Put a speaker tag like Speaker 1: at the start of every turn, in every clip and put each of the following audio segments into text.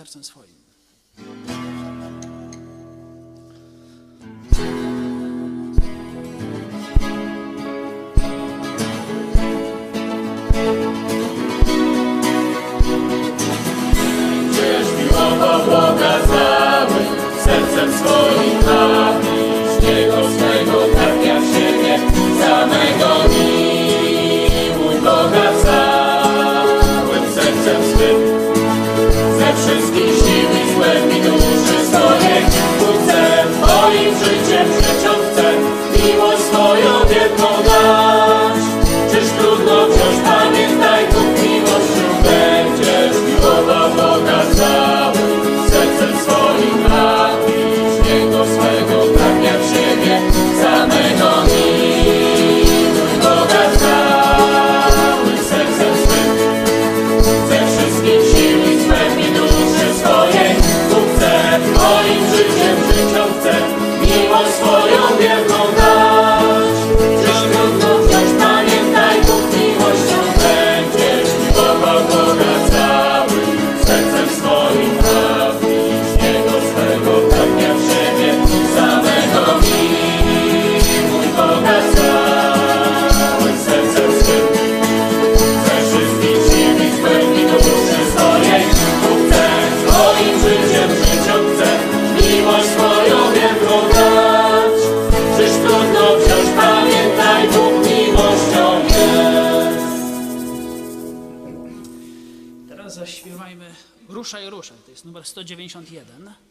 Speaker 1: sercem swoim.
Speaker 2: Gdzieś Boga cały, sercem swoim
Speaker 1: napisz Niego 191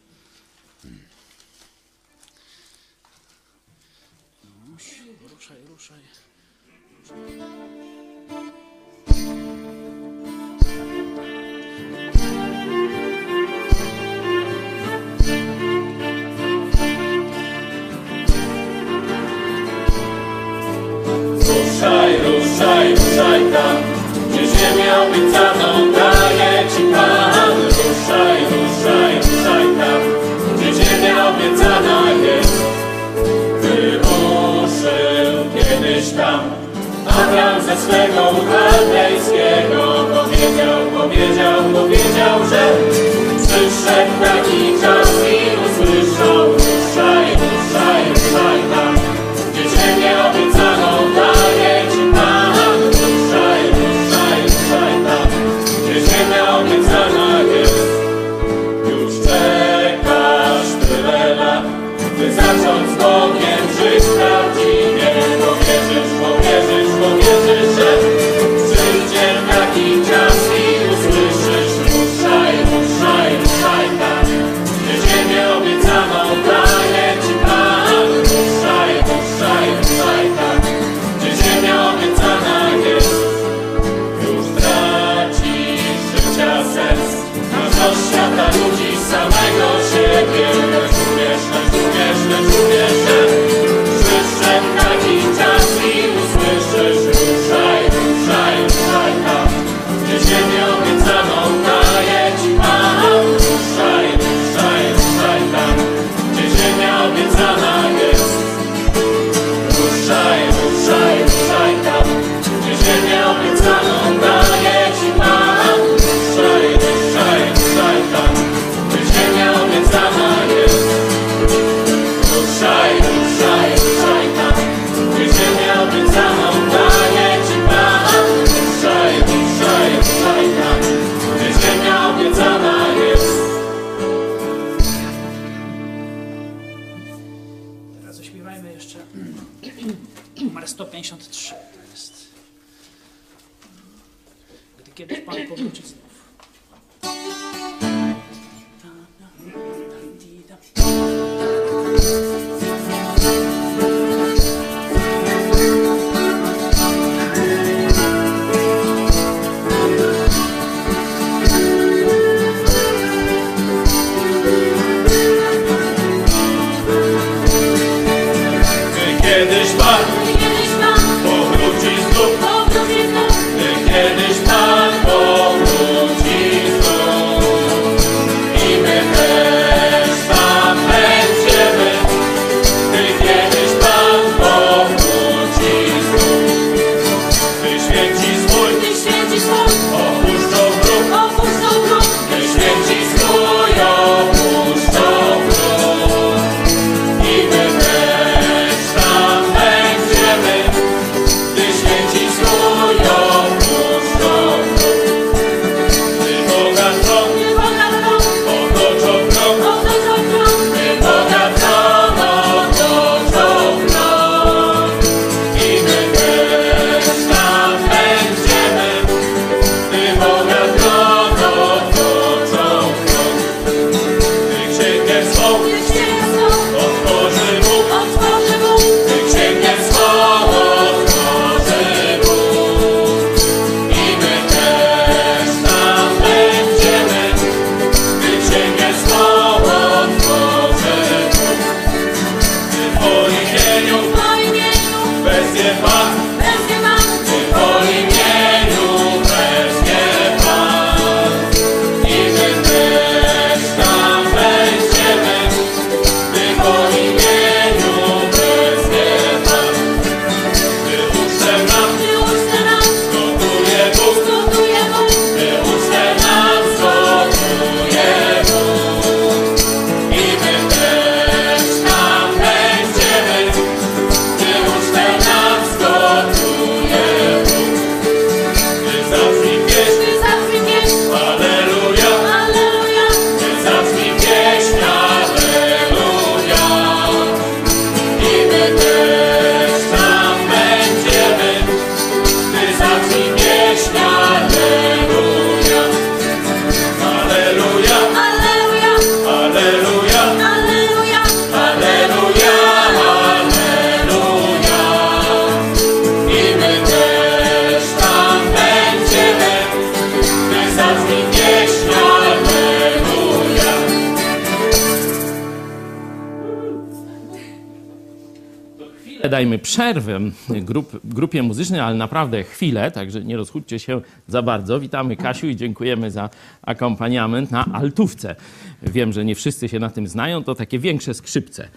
Speaker 3: przerwę grup, grupie muzycznej, ale naprawdę chwilę, także nie rozchódźcie się za bardzo. Witamy Kasiu i dziękujemy za akompaniament na altówce. Wiem, że nie wszyscy się na tym znają, to takie większe skrzypce.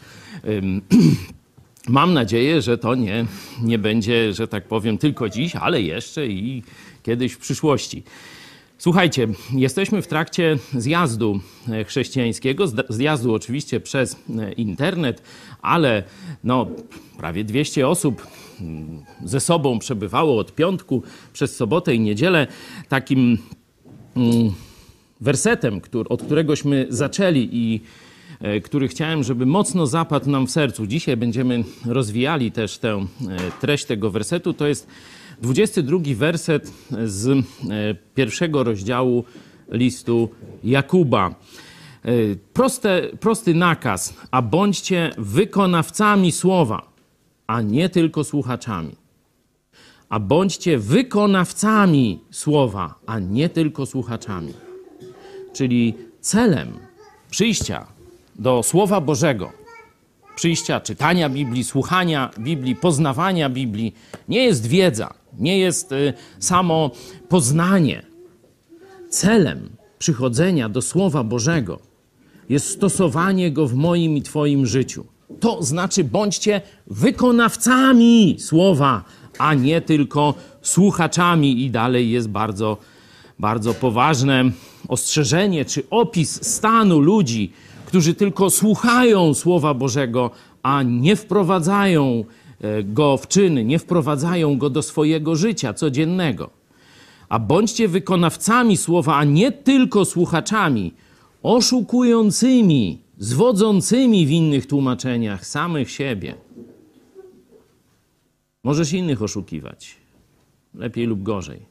Speaker 3: Mam nadzieję, że to nie, nie będzie, że tak powiem, tylko dziś, ale jeszcze i kiedyś w przyszłości. Słuchajcie, jesteśmy w trakcie zjazdu e, chrześcijańskiego, zjazdu oczywiście przez e, internet, ale no, prawie 200 osób mm, ze sobą przebywało od piątku przez sobotę i niedzielę. Takim mm, wersetem, od któregośmy zaczęli i e, który chciałem, żeby mocno zapadł nam w sercu. Dzisiaj będziemy rozwijali też tę treść tego wersetu. To jest 22 werset z e, pierwszego rozdziału listu Jakuba. E, proste, prosty nakaz, a bądźcie wykonawcami słowa, a nie tylko słuchaczami. A bądźcie wykonawcami słowa, a nie tylko słuchaczami. Czyli celem przyjścia do Słowa Bożego, przyjścia, czytania Biblii, słuchania Biblii, poznawania Biblii, nie jest wiedza, nie jest y, samo poznanie. Celem przychodzenia do Słowa Bożego jest stosowanie go w moim i Twoim życiu. To znaczy, bądźcie wykonawcami Słowa, a nie tylko słuchaczami. I dalej jest bardzo, bardzo poważne ostrzeżenie czy opis stanu ludzi, którzy tylko słuchają Słowa Bożego, a nie wprowadzają E, go w czyny, nie wprowadzają go do swojego życia codziennego. A bądźcie wykonawcami słowa, a nie tylko słuchaczami, oszukującymi, zwodzącymi w innych tłumaczeniach samych siebie. Możesz innych oszukiwać, lepiej lub gorzej.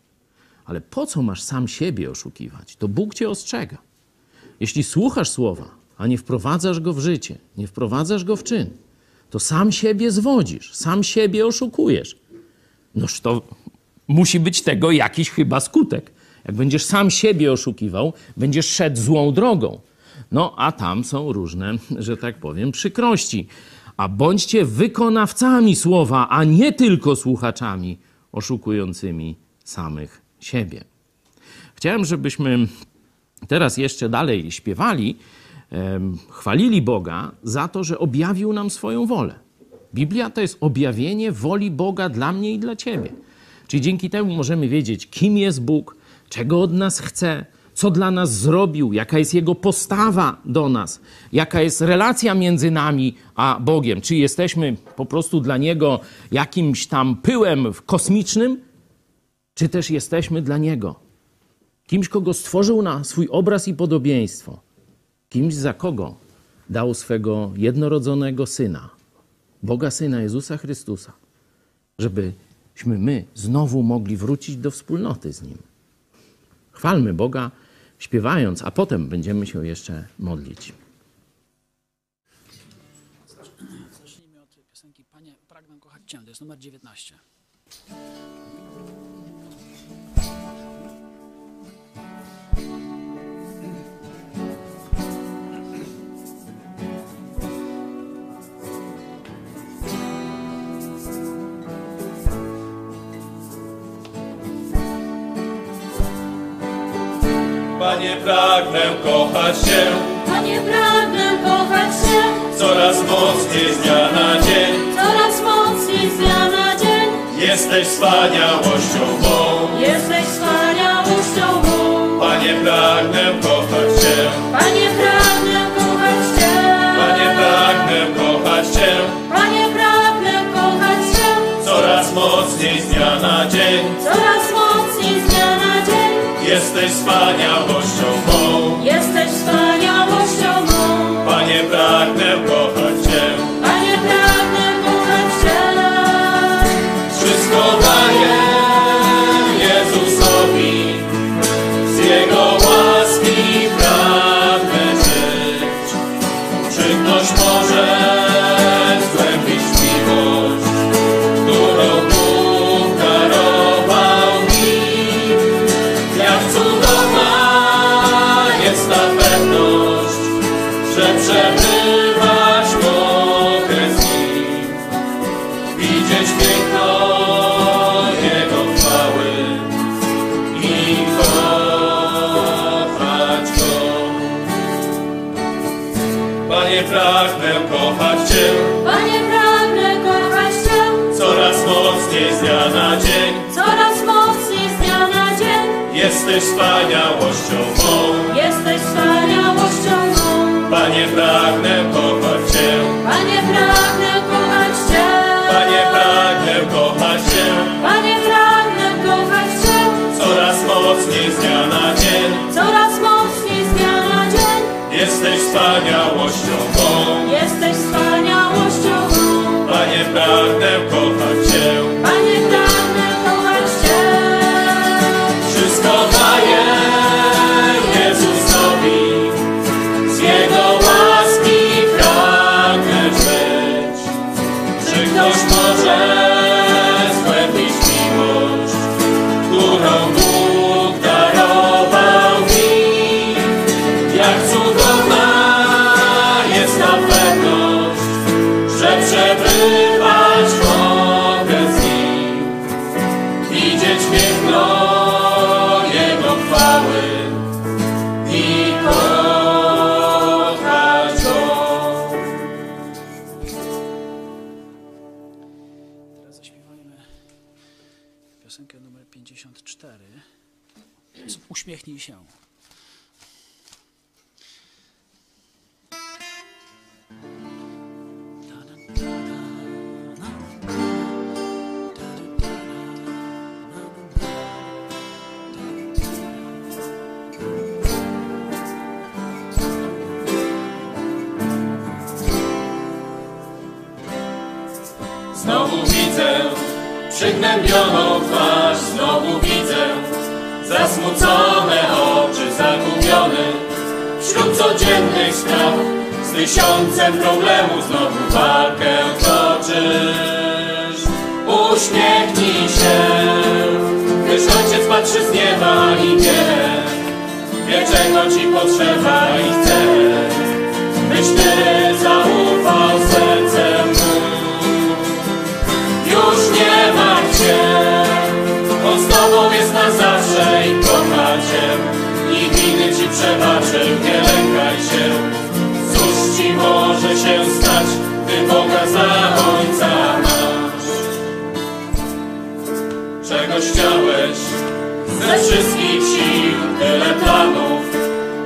Speaker 3: Ale po co masz sam siebie oszukiwać? To Bóg cię ostrzega. Jeśli słuchasz słowa, a nie wprowadzasz go w życie, nie wprowadzasz go w czyn, to sam siebie zwodzisz, sam siebie oszukujesz. Noż to musi być tego jakiś chyba skutek. Jak będziesz sam siebie oszukiwał, będziesz szedł złą drogą. No a tam są różne, że tak powiem, przykrości. A bądźcie wykonawcami słowa, a nie tylko słuchaczami oszukującymi samych siebie. Chciałem, żebyśmy teraz jeszcze dalej śpiewali chwalili Boga za to, że objawił nam swoją wolę. Biblia to jest objawienie woli Boga dla mnie i dla ciebie. Czyli dzięki temu możemy wiedzieć, kim jest Bóg, czego od nas chce, co dla nas zrobił, jaka jest Jego postawa do nas, jaka jest relacja między nami a Bogiem. Czy jesteśmy po prostu dla Niego jakimś tam pyłem kosmicznym, czy też jesteśmy dla Niego kimś, kogo stworzył na swój obraz i podobieństwo kimś, za kogo dał swego jednorodzonego syna, Boga Syna Jezusa Chrystusa, żebyśmy my znowu mogli wrócić do wspólnoty z Nim. Chwalmy Boga, śpiewając, a potem będziemy się jeszcze modlić.
Speaker 4: Zacznijmy od piosenki Panie, pragnę kochać Cię. To jest numer 19.
Speaker 1: Panie, pragnę kochać Cię,
Speaker 5: Panie, pragnę kochać Cię,
Speaker 1: coraz mocniej z dnia na dzień.
Speaker 5: coraz mocniej z dnia na dzień.
Speaker 1: Jesteś wspaniałością mą,
Speaker 5: Jesteś wspaniałością mą.
Speaker 1: Panie, pragnę kochać Cię,
Speaker 5: Panie, pragnę kochać Cię.
Speaker 1: Panie, pragnę kochać Cię,
Speaker 5: Panie, pragnę kochać Cię,
Speaker 1: coraz mocniej z dnia na dzień. Jesteś wspaniałością mą,
Speaker 5: Jesteś wspaniałością mą.
Speaker 1: Panie, pragnę kochać
Speaker 5: pragnę
Speaker 1: ojciec patrzy z nieba i wie, wie czego ci potrzeba i chce, byś ty zaufał sercem mu. Już nie martw się, On z tobą jest na zawsze i kocha cię. I winy ci przebaczył, nie lękaj się. Cóż ci może się stać, gdy Boga za Ojca masz? Czegoś chciałeś ze wszystkich sił, tyle planów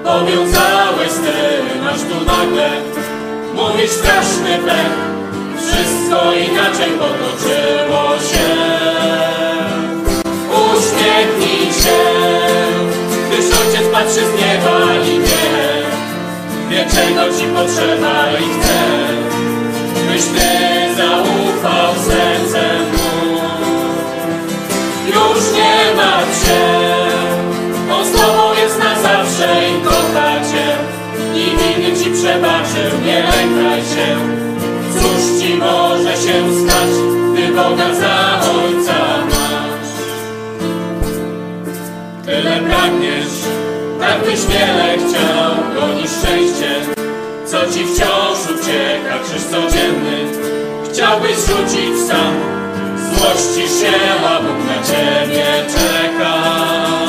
Speaker 1: powiązałeś z tym, aż tu nagle mówisz straszny pech. Wszystko inaczej potoczyło się. Uśmiechnij się, gdyż ojciec patrzy z nieba i wie, wie czego ci potrzeba i chce, byś ty zaufał sercem mu. Już nie martw się, przebaczył, nie lękaj się. Cóż ci może się stać, gdy Boga za Ojca masz? Tyle pragniesz, tak byś wiele chciał, goni szczęście, co ci wciąż ucieka, krzyż codzienny. Chciałbyś rzucić sam, złości się, a Bóg na ciebie czeka.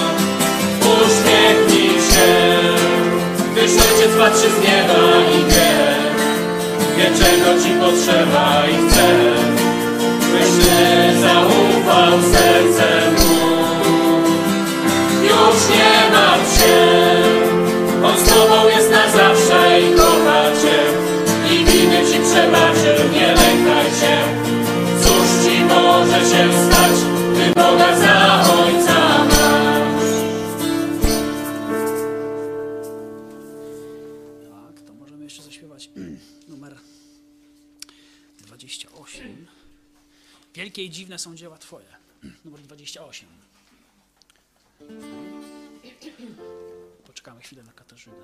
Speaker 4: Patrzy z nieba i wie, wie czego ci potrzeba i chce, byś ty zaufał sercem mu. Już nie martw się, on z tobą jest na zawsze i kocha cię i winy ci przebaczył, nie lękaj się. Cóż ci może się stać, ty Boga za
Speaker 1: Wielkie i dziwne są dzieła Twoje. Numer 28. Poczekamy chwilę na Katarzynę.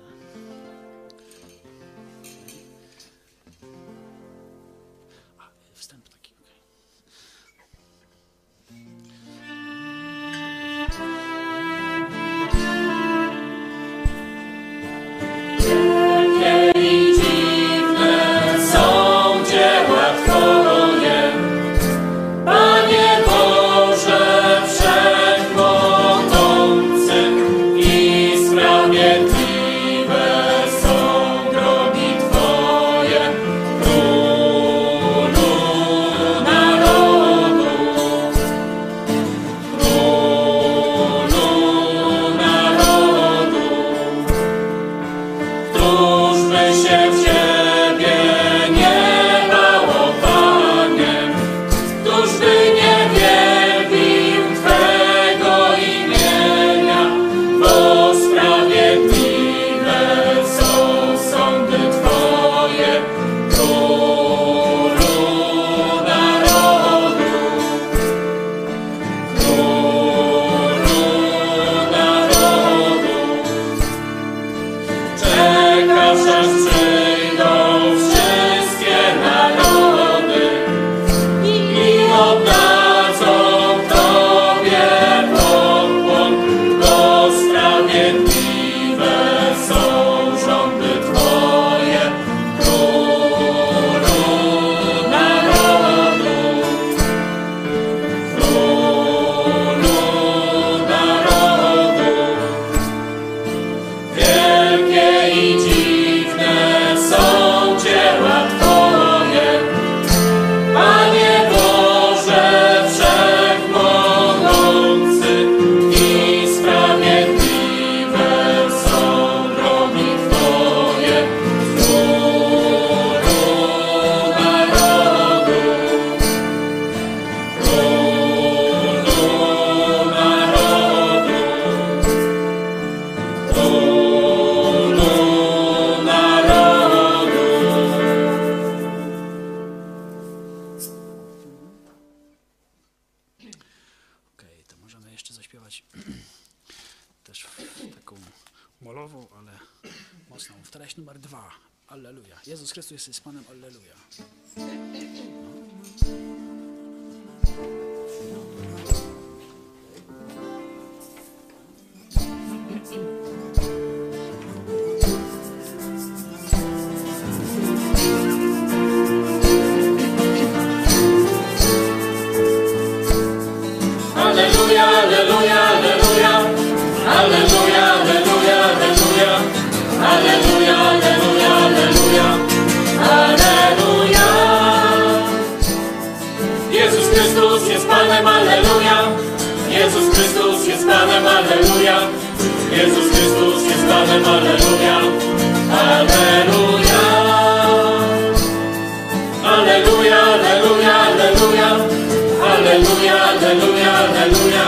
Speaker 1: Alleluja, alleluja,
Speaker 4: alleluja.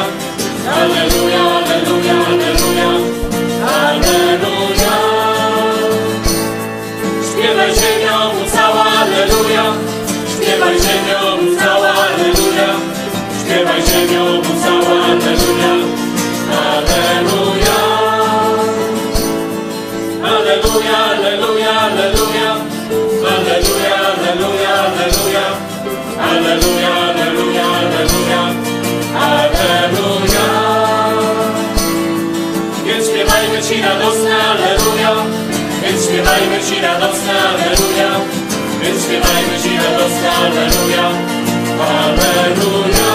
Speaker 4: Alleluja, alleluja, alleluja. Alleluja. Śpiewaj ziemio mu cała, alleluja. Śpiewaj ziemio mu cała, alleluja. Śpiewaj ziemio mu cała. Alleluja. Alleluja, alleluja, alleluja. Alleluja, alleluja, alleluja. Alleluja, alleluja, radosna, aleluja. Więc śpiewajmy Ci radosna, aleluja. Więc śpiewajmy Ci radosna, aleluja. Aleluja.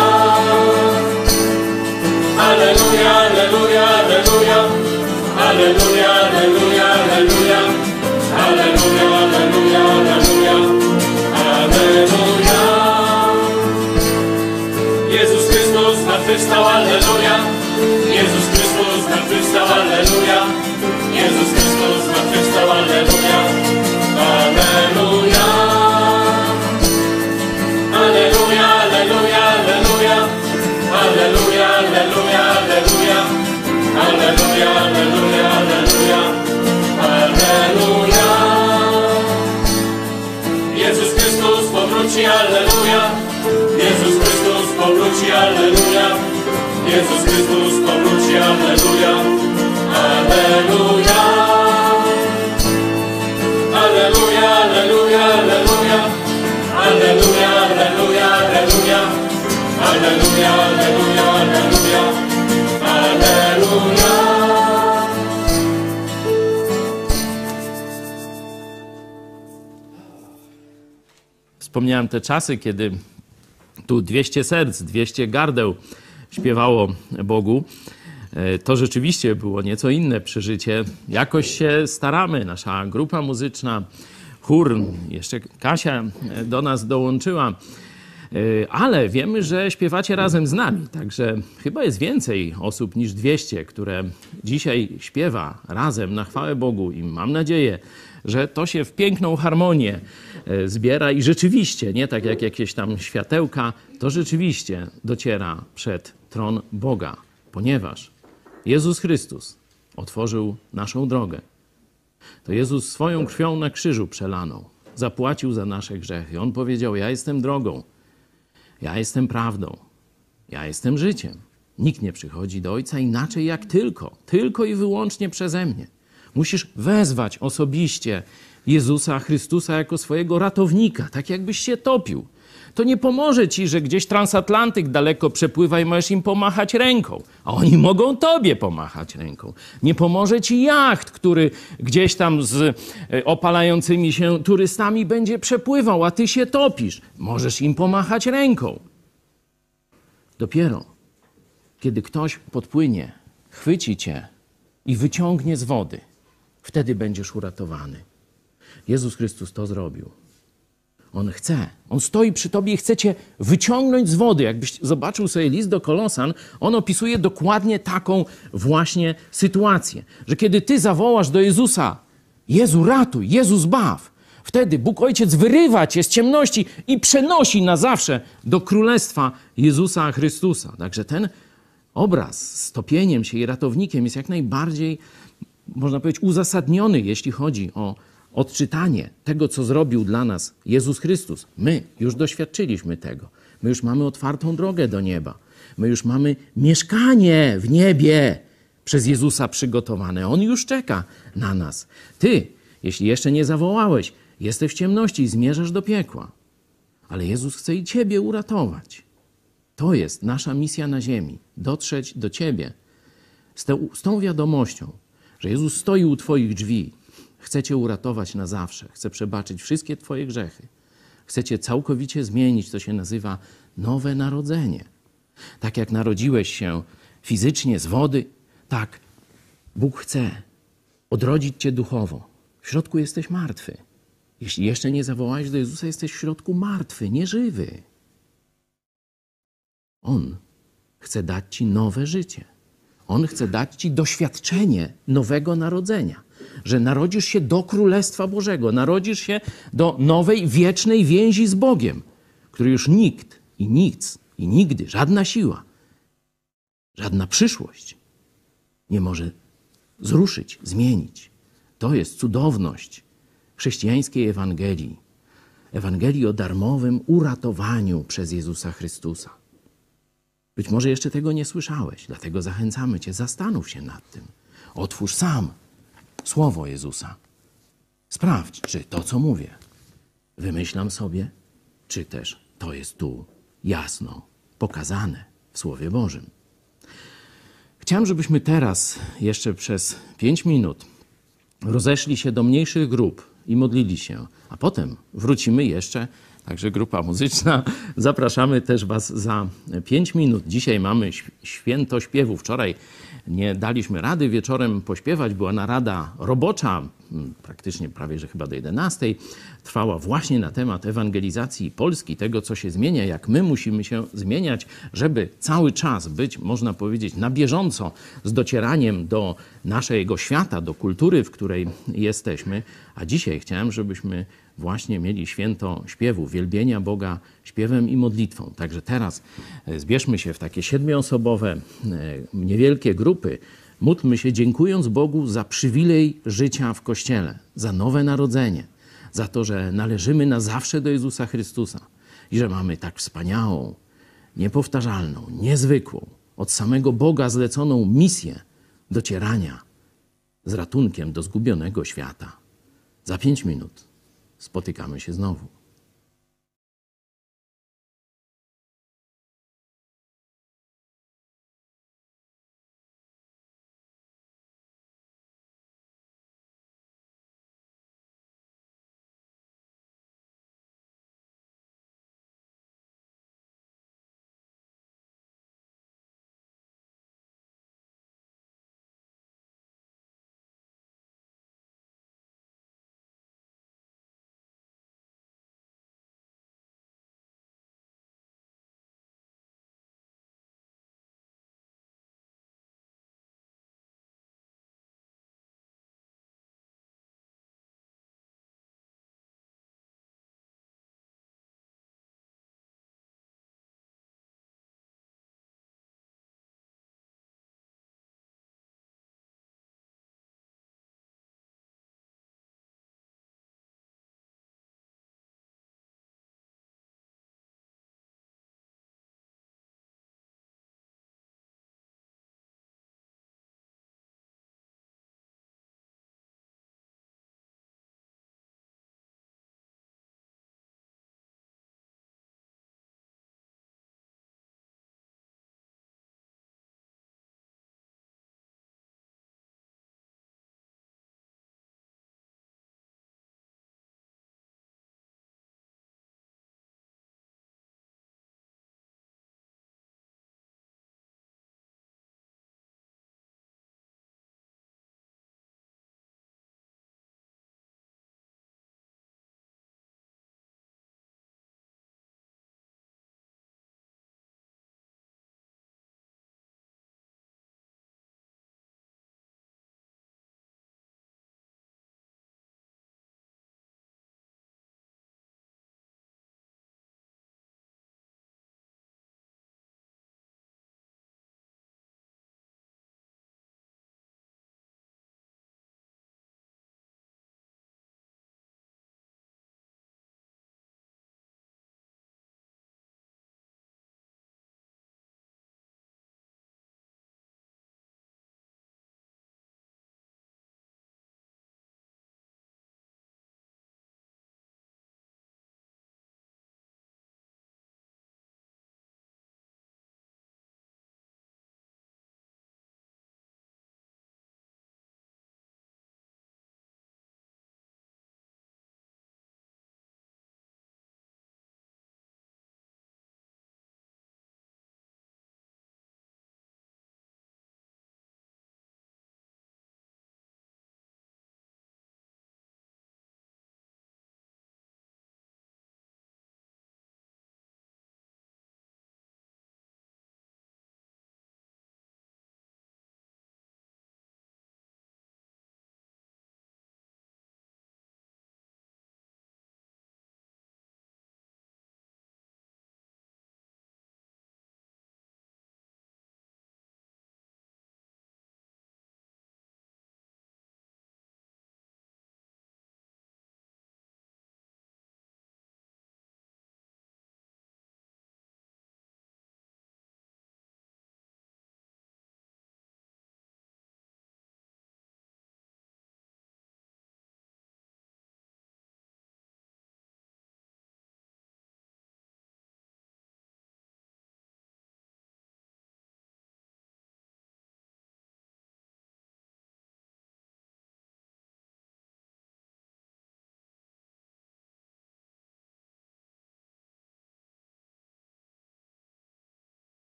Speaker 4: Aleluja, aleluja, aleluja. Aleluja, aleluja, aleluja. Aleluja, aleluja,
Speaker 1: aleluja. Aleluja. Jezus Chrystus zmartwychwstał, aleluja. Powróci, Alleluja. Jezus Chrystus powróci, Alleluja. Jezus Chrystus powróci, Alleluja. Alleluja. Alleluja, Alleluja, Alleluja. Alleluja, Alleluja, Alleluja. Alleluja, Alleluja, Alleluja.
Speaker 3: Wspomniałem te czasy, kiedy tu 200 serc, 200 gardeł śpiewało Bogu. E, To rzeczywiście było nieco inne przeżycie. Jakoś się staramy, nasza grupa muzyczna, chór, jeszcze Kasia e, do nas dołączyła. E, Ale wiemy, że śpiewacie razem z nami, także chyba jest więcej osób niż 200, które dzisiaj śpiewa razem na chwałę Bogu i mam nadzieję, że to się w piękną harmonię zbiera i rzeczywiście, nie tak jak jakieś tam światełka, to rzeczywiście dociera przed tron Boga, ponieważ Jezus Chrystus otworzył naszą drogę. To Jezus swoją krwią na krzyżu przelaną zapłacił za nasze grzechy. On powiedział: Ja jestem drogą, ja jestem prawdą, ja jestem życiem. Nikt nie przychodzi do Ojca inaczej jak tylko, tylko i wyłącznie przeze mnie. Musisz wezwać osobiście Jezusa Chrystusa jako swojego ratownika, tak jakbyś się topił. To nie pomoże ci, że gdzieś transatlantyk daleko przepływa i możesz im pomachać ręką, a oni mogą tobie pomachać ręką. Nie pomoże ci jacht, który gdzieś tam z e, opalającymi się turystami będzie przepływał, a ty się topisz. Możesz im pomachać ręką. Dopiero kiedy ktoś podpłynie, chwyci cię i wyciągnie z wody, wtedy będziesz uratowany. Jezus Chrystus to zrobił. On chce. On stoi przy tobie i chce cię wyciągnąć z wody. Jakbyś zobaczył sobie list do Kolosan, on opisuje dokładnie taką właśnie sytuację, że kiedy ty zawołasz do Jezusa, Jezu ratuj, Jezu zbaw, wtedy Bóg Ojciec wyrywa cię z ciemności i przenosi na zawsze do Królestwa Jezusa Chrystusa. Także ten obraz z topieniem się i ratownikiem jest jak najbardziej, można powiedzieć, uzasadniony, jeśli chodzi o odczytanie tego, co zrobił dla nas Jezus Chrystus. My już doświadczyliśmy tego. My już mamy otwartą drogę do nieba. My już mamy mieszkanie w niebie przez Jezusa przygotowane. On już czeka na nas. Ty, jeśli jeszcze nie zawołałeś, jesteś w ciemności i zmierzasz do piekła. Ale Jezus chce i ciebie uratować. To jest nasza misja na ziemi. Dotrzeć do ciebie z, te, z tą wiadomością, że Jezus stoi u twoich drzwi Chce Cię uratować na zawsze, chce przebaczyć wszystkie Twoje grzechy. Chce Cię całkowicie zmienić, to się nazywa nowe narodzenie. Tak jak narodziłeś się fizycznie z wody, tak Bóg chce odrodzić Cię duchowo. W środku jesteś martwy. Jeśli jeszcze nie zawołałeś do Jezusa, jesteś w środku martwy, nieżywy. On chce dać Ci nowe życie. On chce dać Ci doświadczenie nowego narodzenia że narodzisz się do Królestwa Bożego, narodzisz się do nowej, wiecznej więzi z Bogiem, który już nikt i nic i nigdy, żadna siła, żadna przyszłość nie może zruszyć, zmienić. To jest cudowność chrześcijańskiej Ewangelii. Ewangelii o darmowym uratowaniu przez Jezusa Chrystusa. Być może jeszcze tego nie słyszałeś, dlatego zachęcamy Cię, zastanów się nad tym. Otwórz sam Słowo Jezusa. Sprawdź, czy to, co mówię, wymyślam sobie, czy też to jest tu jasno pokazane w Słowie Bożym. Chciałem, żebyśmy teraz jeszcze przez pięć minut rozeszli się do mniejszych grup i modlili się, a potem wrócimy jeszcze Także grupa muzyczna. Zapraszamy też Was za 5 minut. Dzisiaj mamy święto śpiewu. Wczoraj nie daliśmy rady wieczorem pośpiewać. Była narada robocza, praktycznie prawie że chyba do 11. Trwała właśnie na temat ewangelizacji Polski, tego co się zmienia, jak my musimy się zmieniać, żeby cały czas być, można powiedzieć, na bieżąco z docieraniem do naszego świata, do kultury, w której jesteśmy. A dzisiaj chciałem, żebyśmy właśnie mieli święto śpiewu, wielbienia Boga śpiewem i modlitwą. Także teraz e, zbierzmy się w takie siedmioosobowe, e, niewielkie grupy. Módlmy się, dziękując Bogu za przywilej życia w Kościele, za nowe narodzenie, za to, że należymy na zawsze do Jezusa Chrystusa i że mamy tak wspaniałą, niepowtarzalną, niezwykłą, od samego Boga zleconą misję docierania z ratunkiem do zgubionego świata. Za pięć minut spotykamy się znowu.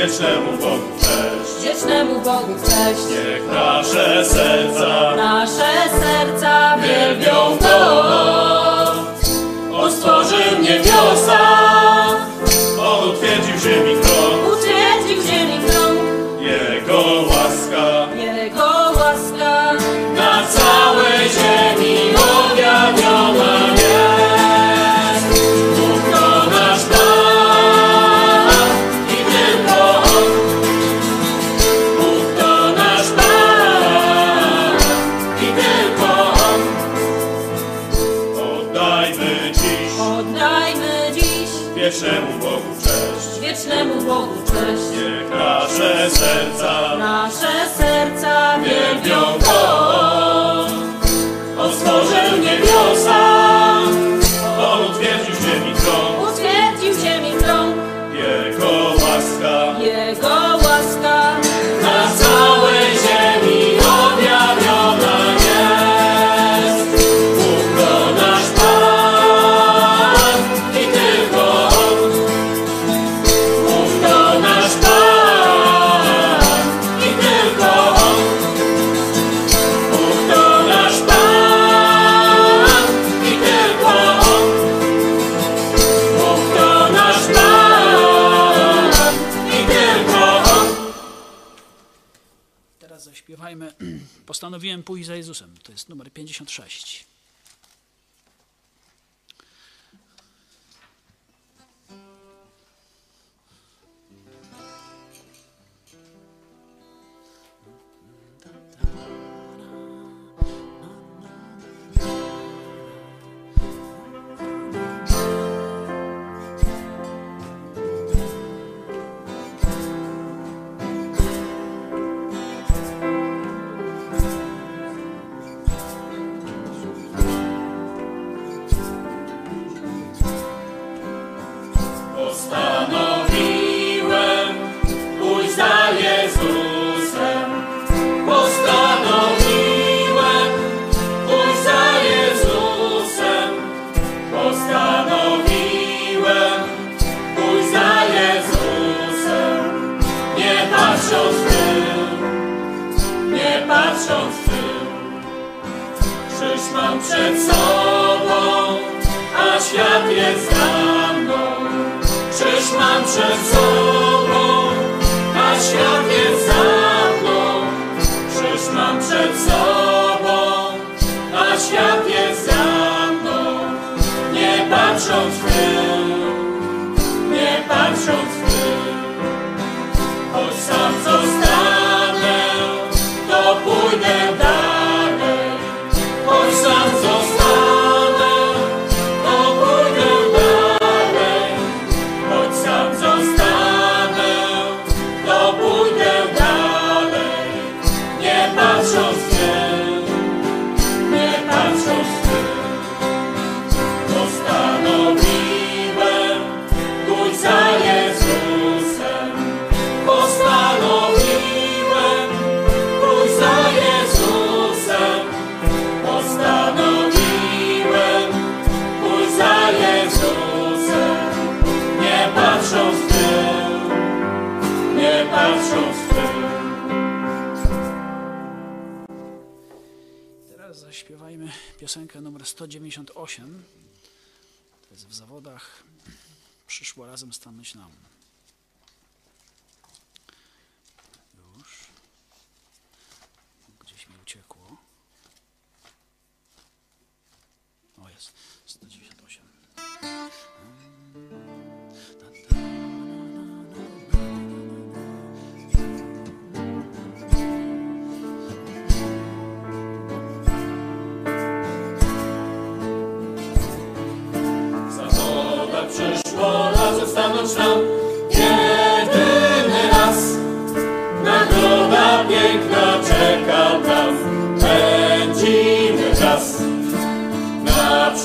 Speaker 5: Wiecznemu Bogu cześć.
Speaker 6: Wiecznemu Bogu cześć.
Speaker 5: Niech nasze serca
Speaker 1: chciałem pójść za Jezusem. To jest numer 56.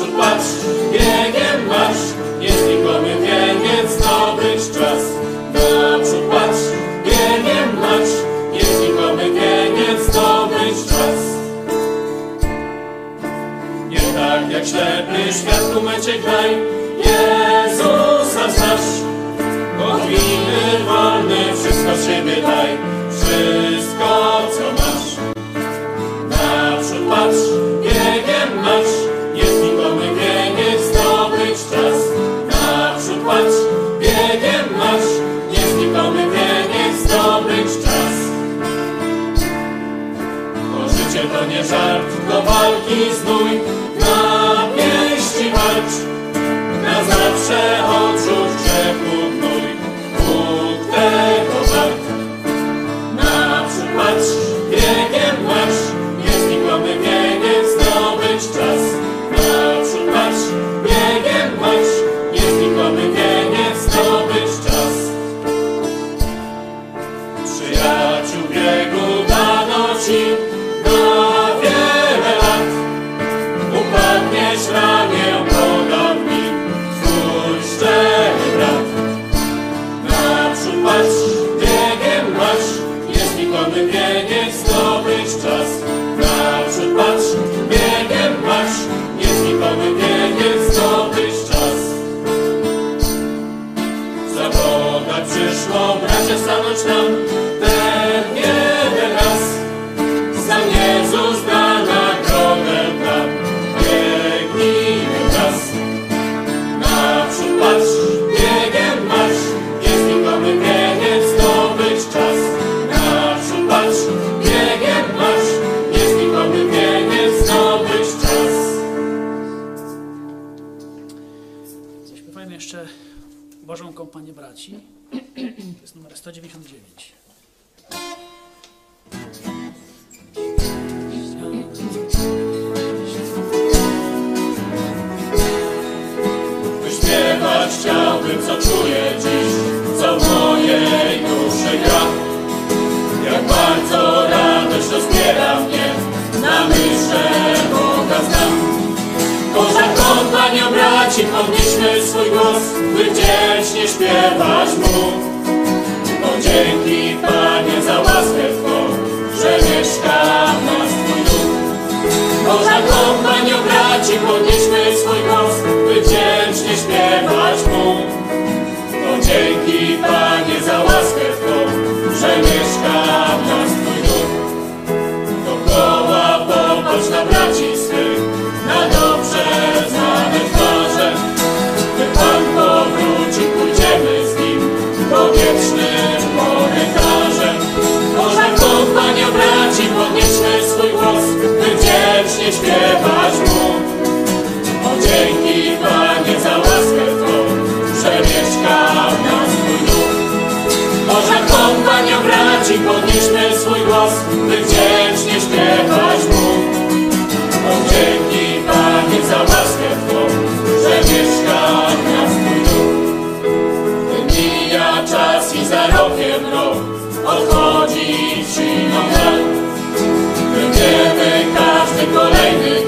Speaker 1: usurpados Boża kompanio braci, podnieśmy swój głos, by wdzięcznie śpiewać Mu. Bo dzięki Panie za łaskę Twą, że mieszka w nas Twój duch. Dookoła popatrz na braci wdzięcznie śpiewać Mu. O dzięki Panie za łaskę Twą, że mieszka w nas Twój duch. Boża kompanio braci, podnieśmy swój głos, by wdzięcznie śpiewać Mu. O dzięki Panie za łaskę każdy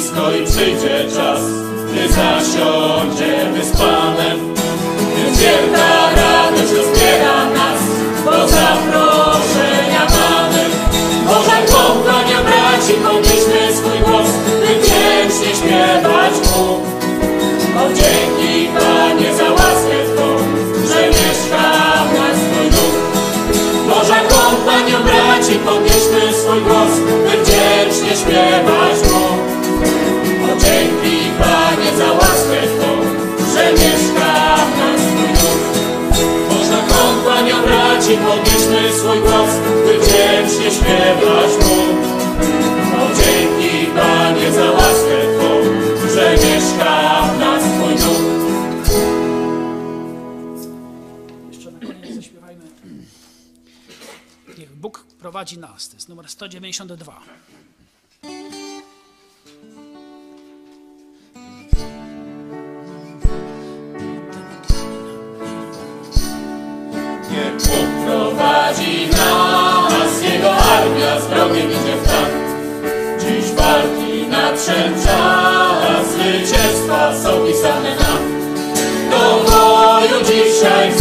Speaker 1: blisko i przyjdzie czas, gdy zasiądziemy z Panem. Więc wielka radość rozbiera nas, bo zaproszenia mamy. Boża kompanio braci, podnieśmy swój głos, by wdzięcznie śpiewać Mu. O dzięki Panie za łaskę Twą, że mieszka w nas Twój duch. Boża kompanio braci, podnieśmy swój głos, by wdzięcznie śpiewać Mu. Śpiewać Mu. O dzięki Panie za łaskę Twą, że mieszka w nas Twój duch.
Speaker 4: Jeszcze na koniec zaśpiewajmy Niech Bóg prowadzi nas. To jest numer 192.
Speaker 1: nadszedł czas, zwycięstwa są pisane nam. Do dzisiaj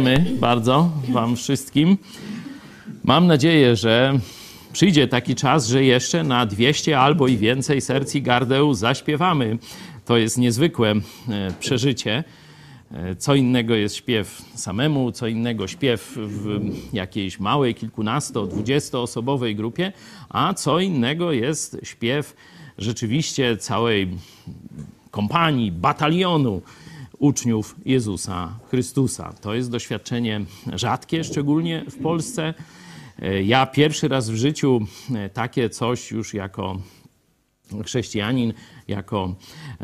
Speaker 3: Dziękujemy bardzo Wam wszystkim. Mam nadzieję, że przyjdzie taki czas, że jeszcze na 200 albo i więcej serc i gardeł zaśpiewamy. To jest niezwykłe e, przeżycie. E, Co innego jest śpiew samemu, co innego śpiew w jakiejś małej, kilkunasto, dwudziestoosobowej grupie, a co innego jest śpiew rzeczywiście całej kompanii, batalionu uczniów Jezusa Chrystusa. To jest doświadczenie rzadkie, szczególnie w Polsce. E, Ja pierwszy raz w życiu e, takie coś już jako chrześcijanin, jako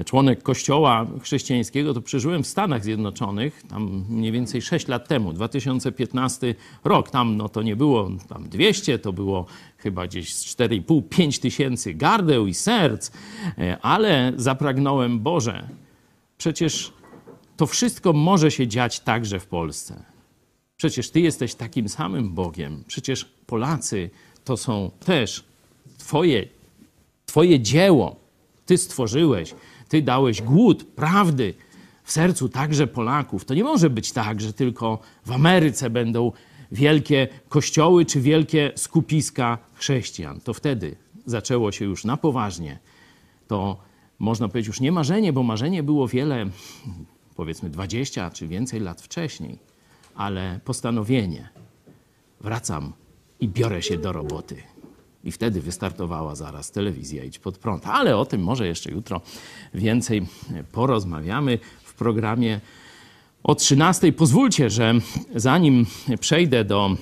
Speaker 3: członek kościoła chrześcijańskiego, to przeżyłem w Stanach Zjednoczonych, tam mniej więcej 6 lat temu, 2015 rok. Tam no, to nie było tam 200, to było chyba gdzieś z 4,5-5 tysięcy gardeł i serc, e, ale zapragnąłem, Boże, przecież to wszystko może się dziać także w Polsce. Przecież Ty jesteś takim samym Bogiem. Przecież Polacy to są też Twoje, twoje dzieło. Ty stworzyłeś, Ty dałeś głód prawdy w sercu także Polaków. To nie może być tak, że tylko w Ameryce będą wielkie kościoły czy wielkie skupiska chrześcijan. To wtedy zaczęło się już na poważnie. To można powiedzieć już nie marzenie, bo marzenie było wiele, powiedzmy 20 czy więcej lat wcześniej, ale postanowienie. Wracam i biorę się do roboty. I wtedy wystartowała zaraz telewizja Idź Pod Prąd. Ale o tym może jeszcze jutro więcej porozmawiamy w programie o 13. Pozwólcie, że zanim przejdę do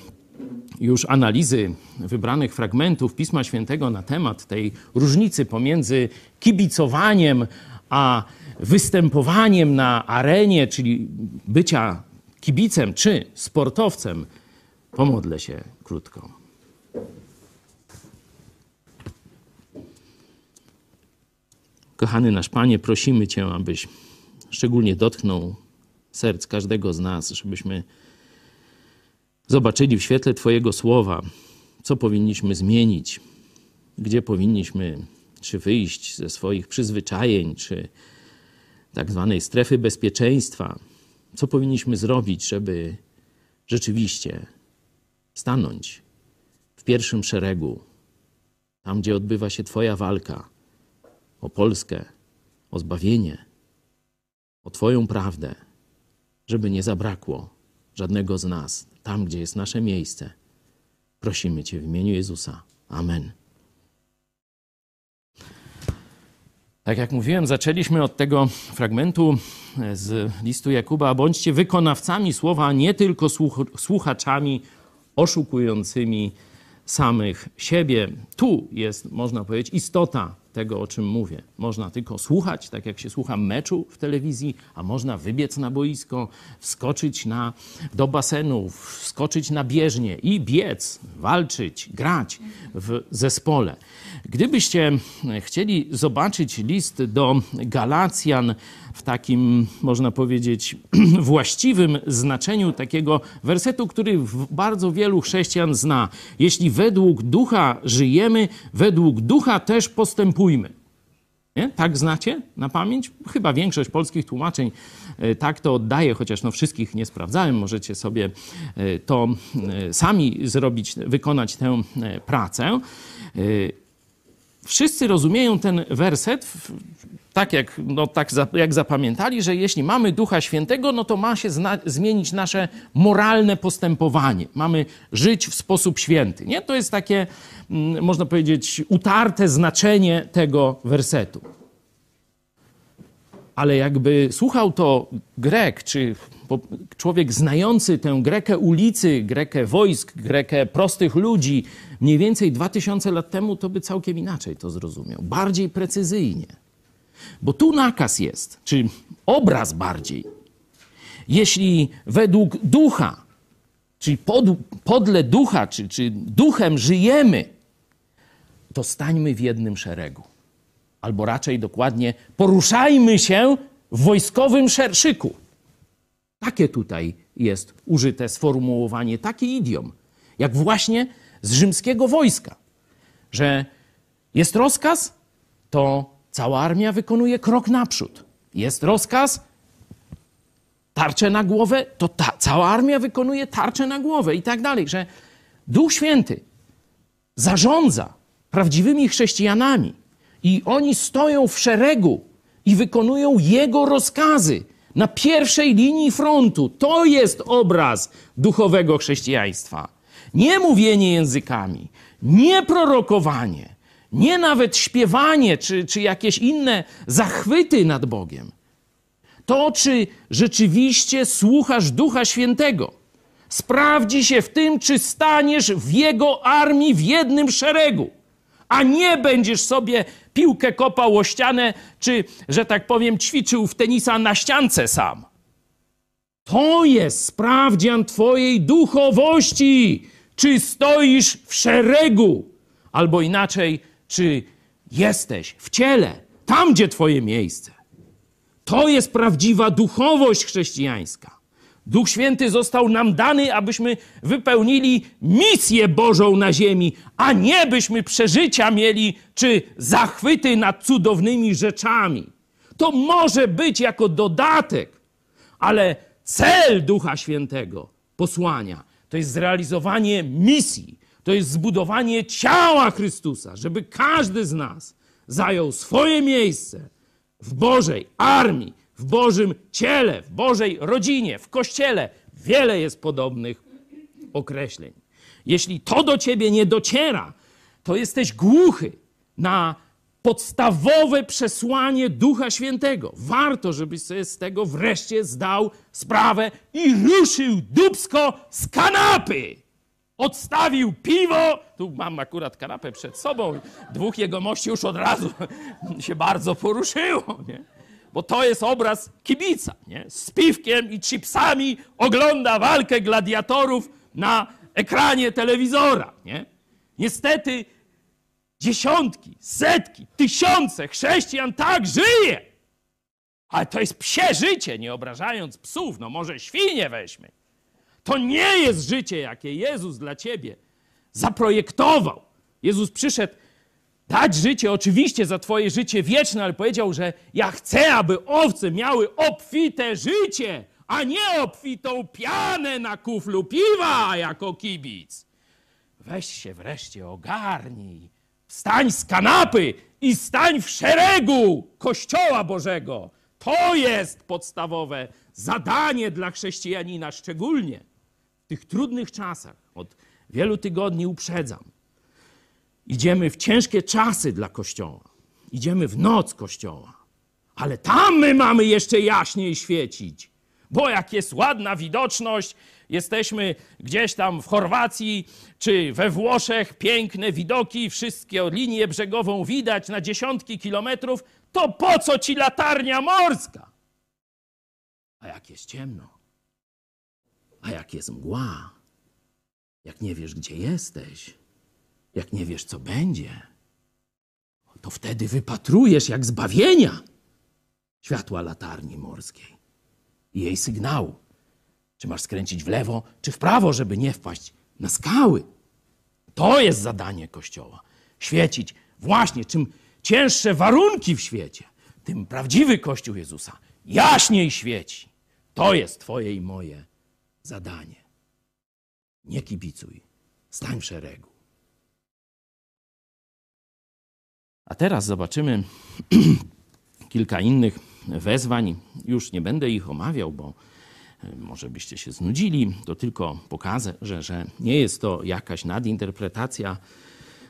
Speaker 3: już analizy wybranych fragmentów Pisma Świętego na temat tej różnicy pomiędzy kibicowaniem a występowaniem na arenie, czyli bycia kibicem czy sportowcem, pomodlę się krótko. Kochany nasz Panie, prosimy Cię, abyś szczególnie dotknął serc każdego z nas, żebyśmy zobaczyli w świetle Twojego słowa, co powinniśmy zmienić, gdzie powinniśmy czy wyjść ze swoich przyzwyczajeń, czy tak zwanej strefy bezpieczeństwa, co powinniśmy zrobić, żeby rzeczywiście stanąć w pierwszym szeregu, tam gdzie odbywa się Twoja walka o Polskę, o zbawienie, o Twoją prawdę, żeby nie zabrakło żadnego z nas tam, gdzie jest nasze miejsce. Prosimy Cię w imieniu Jezusa. Amen. Tak jak mówiłem, zaczęliśmy od tego fragmentu z listu Jakuba. Bądźcie wykonawcami słowa, nie tylko słuchaczami oszukującymi samych siebie. Tu jest, można powiedzieć, istota tego, o czym mówię. Można tylko słuchać, tak jak się słucha meczu w telewizji, a można wybiec na boisko, wskoczyć na, do basenu, wskoczyć na bieżnię i biec, walczyć, grać w zespole. Gdybyście chcieli zobaczyć list do Galacjan w takim, można powiedzieć, właściwym znaczeniu takiego wersetu, który bardzo wielu chrześcijan zna. Jeśli według ducha żyjemy, według ducha też postępujmy. Nie? Tak znacie na pamięć? Chyba większość polskich tłumaczeń tak to oddaje, chociaż no wszystkich nie sprawdzałem. Możecie sobie to sami zrobić, wykonać tę pracę. Wszyscy rozumieją ten werset tak jak, no, tak jak zapamiętali, że jeśli mamy Ducha Świętego, no to ma się zmienić nasze moralne postępowanie. Mamy żyć w sposób święty. Nie? To jest takie, można powiedzieć, utarte znaczenie tego wersetu. Ale jakby słuchał to Grek, czy człowiek znający tę Grekę ulicy, Grekę wojsk, Grekę prostych ludzi, mniej więcej 2000 lat temu, to by całkiem inaczej to zrozumiał. Bardziej precyzyjnie. Bo tu nakaz jest, czy obraz bardziej. Jeśli według ducha, czyli pod, podle ducha, czy, czy duchem żyjemy, to stańmy w jednym szeregu. Albo raczej dokładnie, poruszajmy się w wojskowym szerszyku. Takie tutaj jest użyte sformułowanie, taki idiom, jak właśnie z rzymskiego wojska, że jest rozkaz, to cała armia wykonuje krok naprzód. Jest rozkaz, tarczę na głowę, to ta, cała armia wykonuje tarczę na głowę i tak dalej, że Duch Święty zarządza prawdziwymi chrześcijanami i oni stoją w szeregu i wykonują Jego rozkazy na pierwszej linii frontu. To jest obraz duchowego chrześcijaństwa. Nie mówienie językami, nie prorokowanie, nie nawet śpiewanie czy, czy jakieś inne zachwyty nad Bogiem. To, czy rzeczywiście słuchasz Ducha Świętego, sprawdzi się w tym, czy staniesz w Jego armii w jednym szeregu, a nie będziesz sobie piłkę kopał o ścianę, czy, że tak powiem, ćwiczył w tenisa na ściance sam. To jest sprawdzian Twojej duchowości, czy stoisz w szeregu, albo inaczej, czy jesteś w ciele, tam gdzie Twoje miejsce. To jest prawdziwa duchowość chrześcijańska. Duch Święty został nam dany, abyśmy wypełnili misję Bożą na ziemi, a nie byśmy przeżycia mieli czy zachwyty nad cudownymi rzeczami. To może być jako dodatek, ale cel Ducha Świętego, posłania, to jest zrealizowanie misji, to jest zbudowanie ciała Chrystusa, żeby każdy z nas zajął swoje miejsce w Bożej armii, w Bożym ciele, w Bożej rodzinie, w kościele. Wiele jest podobnych określeń. Jeśli to do ciebie nie dociera, to jesteś głuchy na podstawowe przesłanie Ducha Świętego. Warto, żebyś sobie z tego wreszcie zdał sprawę i ruszył dubsko z kanapy. Odstawił piwo. Tu mam akurat kanapę przed sobą. Dwóch jego mości już od razu się bardzo poruszyło. Nie? Bo to jest obraz kibica. Nie? Z piwkiem i chipsami ogląda walkę gladiatorów na ekranie telewizora. Nie? Niestety dziesiątki, setki, tysiące chrześcijan tak żyje. Ale to jest psie życie, nie obrażając psów. No może świnie weźmy. To nie jest życie, jakie Jezus dla ciebie zaprojektował. Jezus przyszedł dać życie, oczywiście za Twoje życie wieczne, ale powiedział, że ja chcę, aby owce miały obfite życie, a nie obfitą pianę na kuflu piwa jako kibic. Weź się wreszcie ogarnij. Wstań z kanapy i stań w szeregu Kościoła Bożego. To jest podstawowe zadanie dla chrześcijanina, szczególnie w tych trudnych czasach. Od wielu tygodni uprzedzam. Idziemy w ciężkie czasy dla Kościoła. Idziemy w noc Kościoła. Ale tam my mamy jeszcze jaśniej świecić. Bo jak jest ładna widoczność, jesteśmy gdzieś tam w Chorwacji czy we Włoszech, piękne widoki, wszystkie linię brzegową widać na dziesiątki kilometrów, to po co ci latarnia morska? A jak jest ciemno, a jak jest mgła, jak nie wiesz, gdzie jesteś, jak nie wiesz, co będzie, to wtedy wypatrujesz jak zbawienia światła latarni morskiej i jej sygnału. Czy masz skręcić w lewo, czy w prawo, żeby nie wpaść na skały. To jest zadanie Kościoła. Świecić właśnie, czym cięższe warunki w świecie, tym prawdziwy Kościół Jezusa jaśniej świeci. To jest Twoje i moje zadanie. Nie kibicuj, stań w szeregu. A teraz zobaczymy kilka innych wezwań. Już nie będę ich omawiał, bo e, może byście się znudzili. To tylko pokażę, że, że nie jest to jakaś nadinterpretacja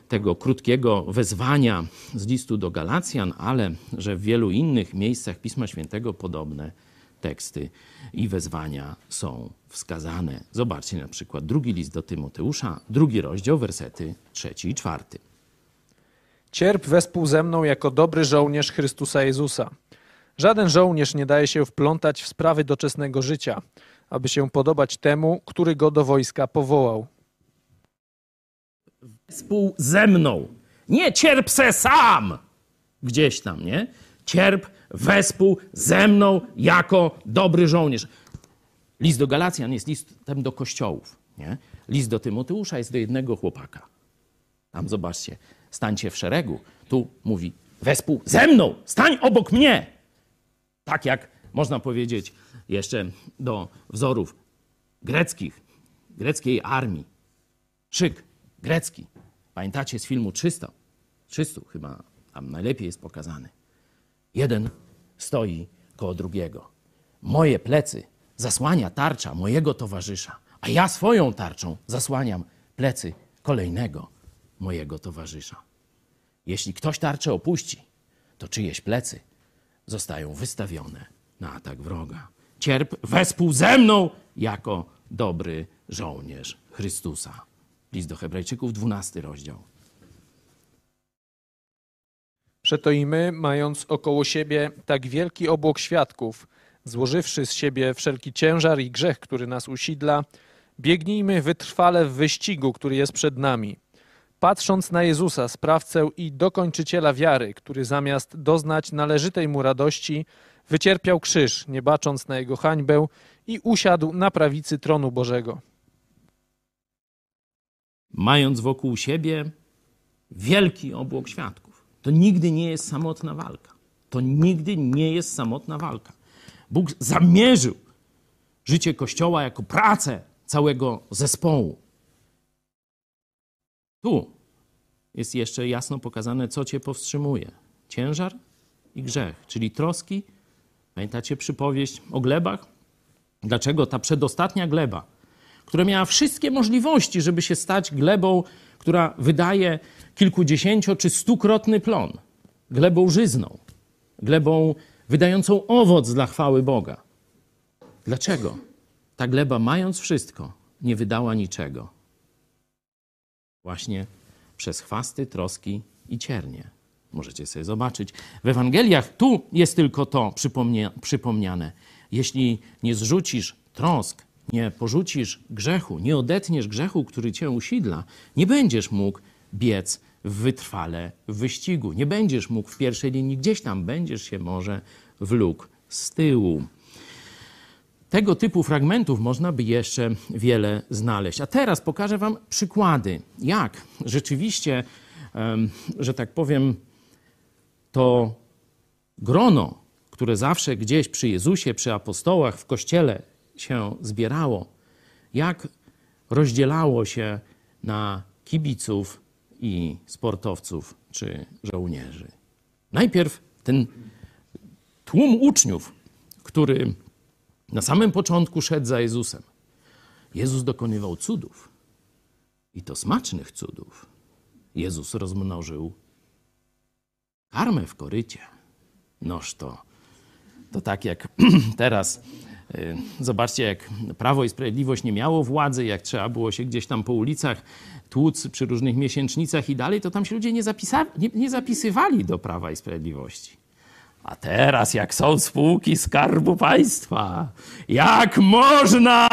Speaker 3: tego krótkiego wezwania z listu do Galacjan, ale że w wielu innych miejscach Pisma Świętego podobne teksty i wezwania są wskazane. Zobaczcie na przykład drugi list do Tymoteusza, drugi rozdział, wersety trzeci i czwarty.
Speaker 7: Cierp wespół ze mną jako dobry żołnierz Chrystusa Jezusa. Żaden żołnierz nie daje się wplątać w sprawy doczesnego życia, aby się podobać temu, który go do wojska powołał.
Speaker 3: Wespół ze mną. Nie cierp se sam gdzieś tam, nie? Cierp wespół ze mną jako dobry żołnierz. List do Galacjan jest listem do kościołów, nie? List do Tymoteusza jest do jednego chłopaka. Tam zobaczcie, stańcie w szeregu. Tu mówi wespół ze mną, stań obok mnie. Tak jak można powiedzieć jeszcze do wzorów greckich, greckiej armii. Szyk grecki. Pamiętacie z filmu 300? 300 chyba tam najlepiej jest pokazany. Jeden stoi koło drugiego. Moje plecy zasłania tarcza mojego towarzysza, a ja swoją tarczą zasłaniam plecy kolejnego mojego towarzysza. Jeśli ktoś tarczę opuści, to czyjeś plecy zostają wystawione na atak wroga. Cierp wespół ze mną jako dobry żołnierz Chrystusa. List do Hebrajczyków, 12 rozdział.
Speaker 7: Przeto i my, mając około siebie tak wielki obłok świadków, złożywszy z siebie wszelki ciężar i grzech, który nas usidla, biegnijmy wytrwale w wyścigu, który jest przed nami. Patrząc na Jezusa, sprawcę i dokończyciela wiary, który zamiast doznać należytej mu radości, wycierpiał krzyż, nie bacząc na jego hańbę i usiadł na prawicy tronu Bożego.
Speaker 3: Mając wokół siebie wielki obłok świadków. To nigdy nie jest samotna walka. To nigdy nie jest samotna walka. Bóg zamierzył życie Kościoła jako pracę całego zespołu. Tu jest jeszcze jasno pokazane, co cię powstrzymuje: ciężar i grzech, czyli troski. Pamiętacie przypowieść o glebach? Dlaczego ta przedostatnia gleba, która miała wszystkie możliwości, żeby się stać glebą, która wydaje kilkudziesięcio czy stukrotny plon, glebą żyzną, glebą wydającą owoc dla chwały Boga. Dlaczego? Ta gleba, mając wszystko, nie wydała niczego. Właśnie przez chwasty, troski i ciernie. Możecie sobie zobaczyć. W Ewangeliach tu jest tylko to przypomnia przypomniane. Jeśli nie zrzucisz trosk, nie porzucisz grzechu, nie odetniesz grzechu, który cię usidla, nie będziesz mógł biec wytrwale w wyścigu. Nie będziesz mógł w pierwszej linii, gdzieś tam będziesz się może wlókł z tyłu. Tego typu fragmentów można by jeszcze wiele znaleźć. A teraz pokażę Wam przykłady, jak rzeczywiście, że tak powiem, to grono, które zawsze gdzieś przy Jezusie, przy apostołach, w kościele się zbierało, jak rozdzielało się na kibiców i sportowców czy żołnierzy. Najpierw ten tłum uczniów, który na samym początku szedł za Jezusem. Jezus dokonywał cudów i to smacznych cudów. Jezus rozmnożył karmę w korycie. Noż to, to tak jak teraz y, Zobaczcie, jak Prawo i Sprawiedliwość nie miało władzy, jak trzeba było się gdzieś tam po ulicach tłuc przy różnych miesięcznicach i dalej, to tam się ludzie nie, zapisa- nie, nie zapisywali do Prawa i Sprawiedliwości. A teraz, jak są spółki Skarbu Państwa, jak można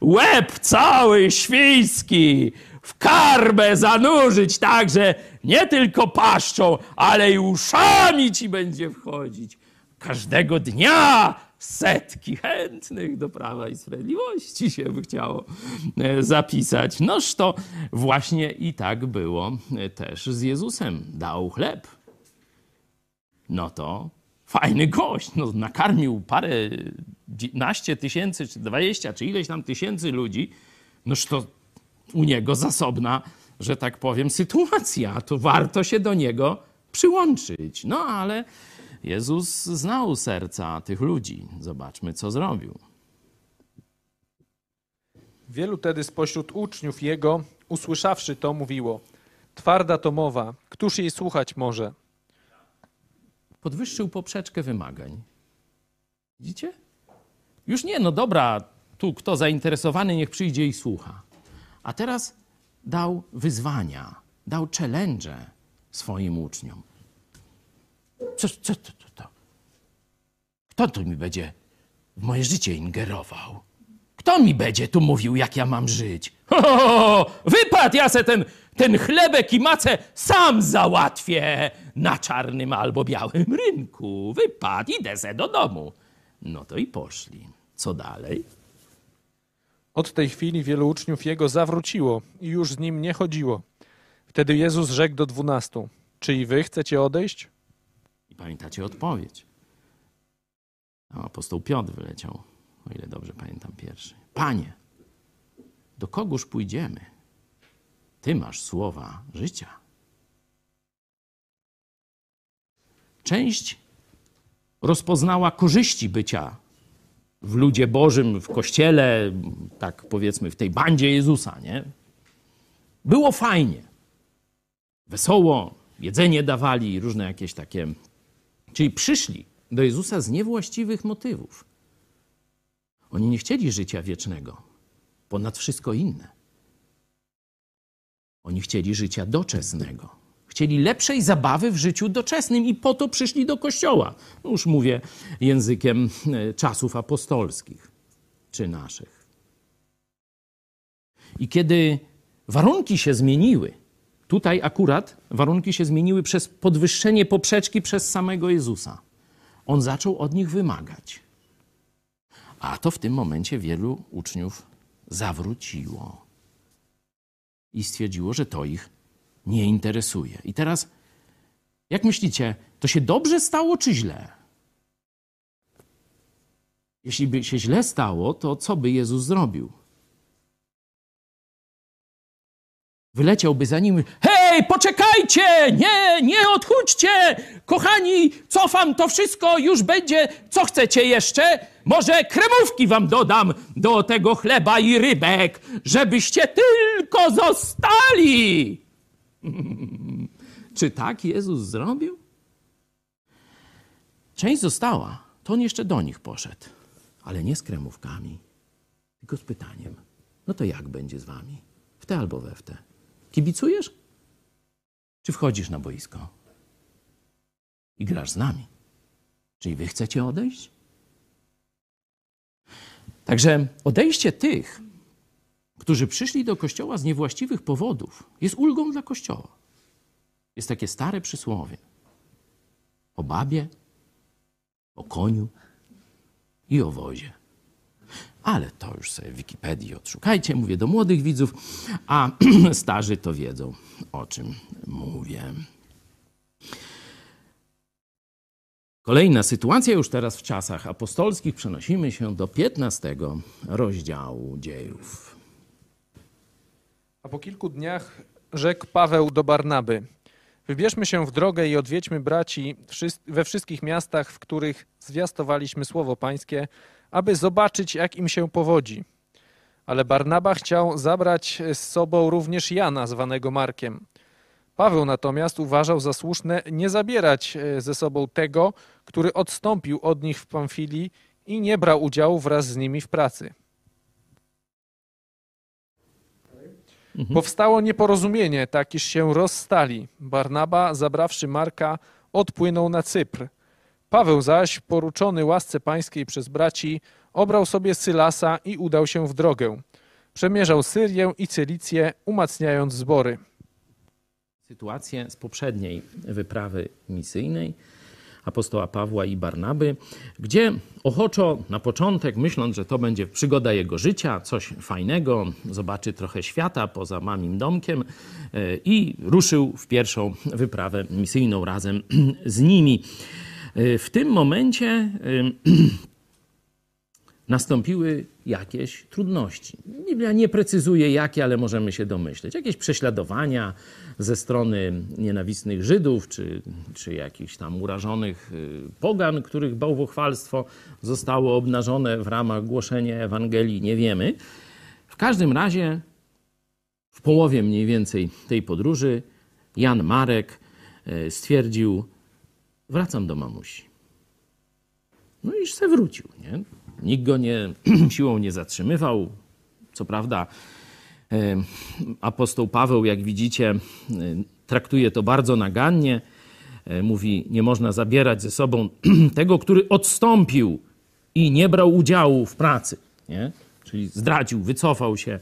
Speaker 3: łeb cały świński w karbę zanurzyć tak, że nie tylko paszczą, ale i uszami ci będzie wchodzić. Każdego dnia setki chętnych do Prawa i Sprawiedliwości się by chciało e, zapisać. Noż to właśnie i tak było też z Jezusem. Dał chleb. No to fajny gość, no, nakarmił parę, naście tysięcy, czy dwadzieścia, czy ileś tam tysięcy ludzi, noż to u niego zasobna, że tak powiem, sytuacja. To warto się do niego przyłączyć. No ale Jezus znał serca tych ludzi. Zobaczmy, co zrobił.
Speaker 7: Wielu tedy spośród uczniów jego, usłyszawszy to, mówiło: Twarda to mowa, któż jej słuchać może?
Speaker 3: Podwyższył poprzeczkę wymagań. Widzicie? Już nie, no dobra, tu kto zainteresowany, niech przyjdzie i słucha. A teraz dał wyzwania, dał challenge swoim uczniom. Co, co to, to, to? Kto tu mi będzie w moje życie ingerował? Kto mi będzie tu mówił, jak ja mam żyć? Ho, ho, ho, wypad, ja se ten, ten chlebek i macę sam załatwię na czarnym albo białym rynku. Wypad, idę se do domu. No to i poszli. Co dalej?
Speaker 7: Od tej chwili wielu uczniów jego zawróciło i już z nim nie chodziło. Wtedy Jezus rzekł do dwunastu: Czy i wy chcecie odejść?
Speaker 3: I pamiętacie odpowiedź. A apostoł Piotr wyleciał o ile dobrze pamiętam pierwszy. Panie, do kogóż pójdziemy? Ty masz słowa życia. Część rozpoznała korzyści bycia w ludzie Bożym, w kościele, tak powiedzmy, w tej bandzie Jezusa, nie? Było fajnie. Wesoło, jedzenie dawali, różne jakieś takie. Czyli przyszli do Jezusa z niewłaściwych motywów. Oni nie chcieli życia wiecznego, ponad wszystko inne. Oni chcieli życia doczesnego. Chcieli lepszej zabawy w życiu doczesnym i po to przyszli do kościoła. No już mówię językiem e, czasów apostolskich czy naszych. I kiedy warunki się zmieniły, tutaj akurat warunki się zmieniły przez podwyższenie poprzeczki przez samego Jezusa. On zaczął od nich wymagać. A to w tym momencie wielu uczniów zawróciło i stwierdziło, że to ich nie interesuje. I teraz, jak myślicie, to się dobrze stało czy źle? Jeśli by się źle stało, to co by Jezus zrobił? Wyleciałby za nim, hej, poczekajcie, nie, nie odchódźcie, kochani, cofam to wszystko, już będzie, co chcecie jeszcze? Może kremówki wam dodam do tego chleba i rybek, żebyście tylko zostali. Czy tak Jezus zrobił? Część została, to on jeszcze do nich poszedł, ale nie z kremówkami, tylko z pytaniem, no to jak będzie z wami? W te albo we w te. Kibicujesz? Czy wchodzisz na boisko i grasz z nami? Czyli wy chcecie odejść? Także odejście tych, którzy przyszli do kościoła z niewłaściwych powodów, jest ulgą dla kościoła. Jest takie stare przysłowie o babie, o koniu i o wozie. Ale to już sobie w Wikipedii odszukajcie, mówię do młodych widzów, a starzy to wiedzą, o czym mówię. Kolejna sytuacja, już teraz w czasach apostolskich, przenosimy się do 15 rozdziału dziejów.
Speaker 7: A po kilku dniach rzekł Paweł do Barnaby: Wybierzmy się w drogę i odwiedźmy braci we wszystkich miastach, w których zwiastowaliśmy słowo Pańskie, aby zobaczyć, jak im się powodzi. Ale Barnaba chciał zabrać z sobą również Jana, zwanego Markiem. Paweł natomiast uważał za słuszne nie zabierać e, ze sobą tego, który odstąpił od nich w Pamfilii i nie brał udziału wraz z nimi w pracy. Mhm. Powstało nieporozumienie, tak iż się rozstali. Barnaba, zabrawszy Marka, odpłynął na Cypr. Paweł zaś, poruczony łasce pańskiej przez braci, obrał sobie Sylasa i udał się w drogę. Przemierzał Syrię i Cylicję, umacniając zbory.
Speaker 3: Sytuację z poprzedniej wyprawy misyjnej apostoła Pawła i Barnaby, gdzie ochoczo na początek, myśląc, że to będzie przygoda jego życia, coś fajnego, zobaczy trochę świata poza mamim domkiem e, i ruszył w pierwszą wyprawę misyjną razem z nimi. E, w tym momencie e, nastąpiły jakieś trudności. Biblia nie precyzuje jakie, ale możemy się domyśleć. Jakieś prześladowania ze strony nienawistnych Żydów, czy, czy jakichś tam urażonych y, pogan, których bałwochwalstwo zostało obnażone w ramach głoszenia Ewangelii, nie wiemy. W każdym razie w połowie mniej więcej tej podróży Jan Marek y, stwierdził, wracam do mamusi. No i se wrócił, nie? Nikt go nie, siłą nie zatrzymywał. Co prawda, e, apostoł Paweł, jak widzicie, e, traktuje to bardzo nagannie. E, mówi, nie można zabierać ze sobą tego, który odstąpił i nie brał udziału w pracy. Nie? Czyli zdradził, wycofał się,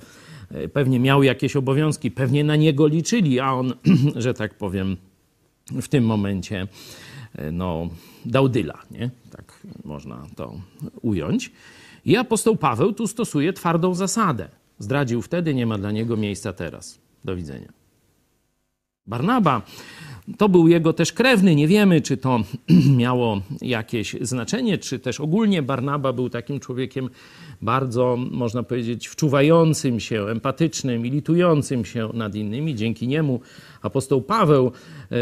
Speaker 3: pewnie miał jakieś obowiązki, pewnie na niego liczyli, a on, że tak powiem, w tym momencie no, dał dyla, nie? Można to ująć. I apostoł Paweł tu stosuje twardą zasadę. Zdradził wtedy, nie ma dla niego miejsca teraz. Do widzenia. Barnaba to był jego też krewny. Nie wiemy, czy to miało jakieś znaczenie, czy też ogólnie Barnaba był takim człowiekiem bardzo, można powiedzieć, wczuwającym się, empatycznym i litującym się nad innymi. Dzięki niemu apostoł Paweł e,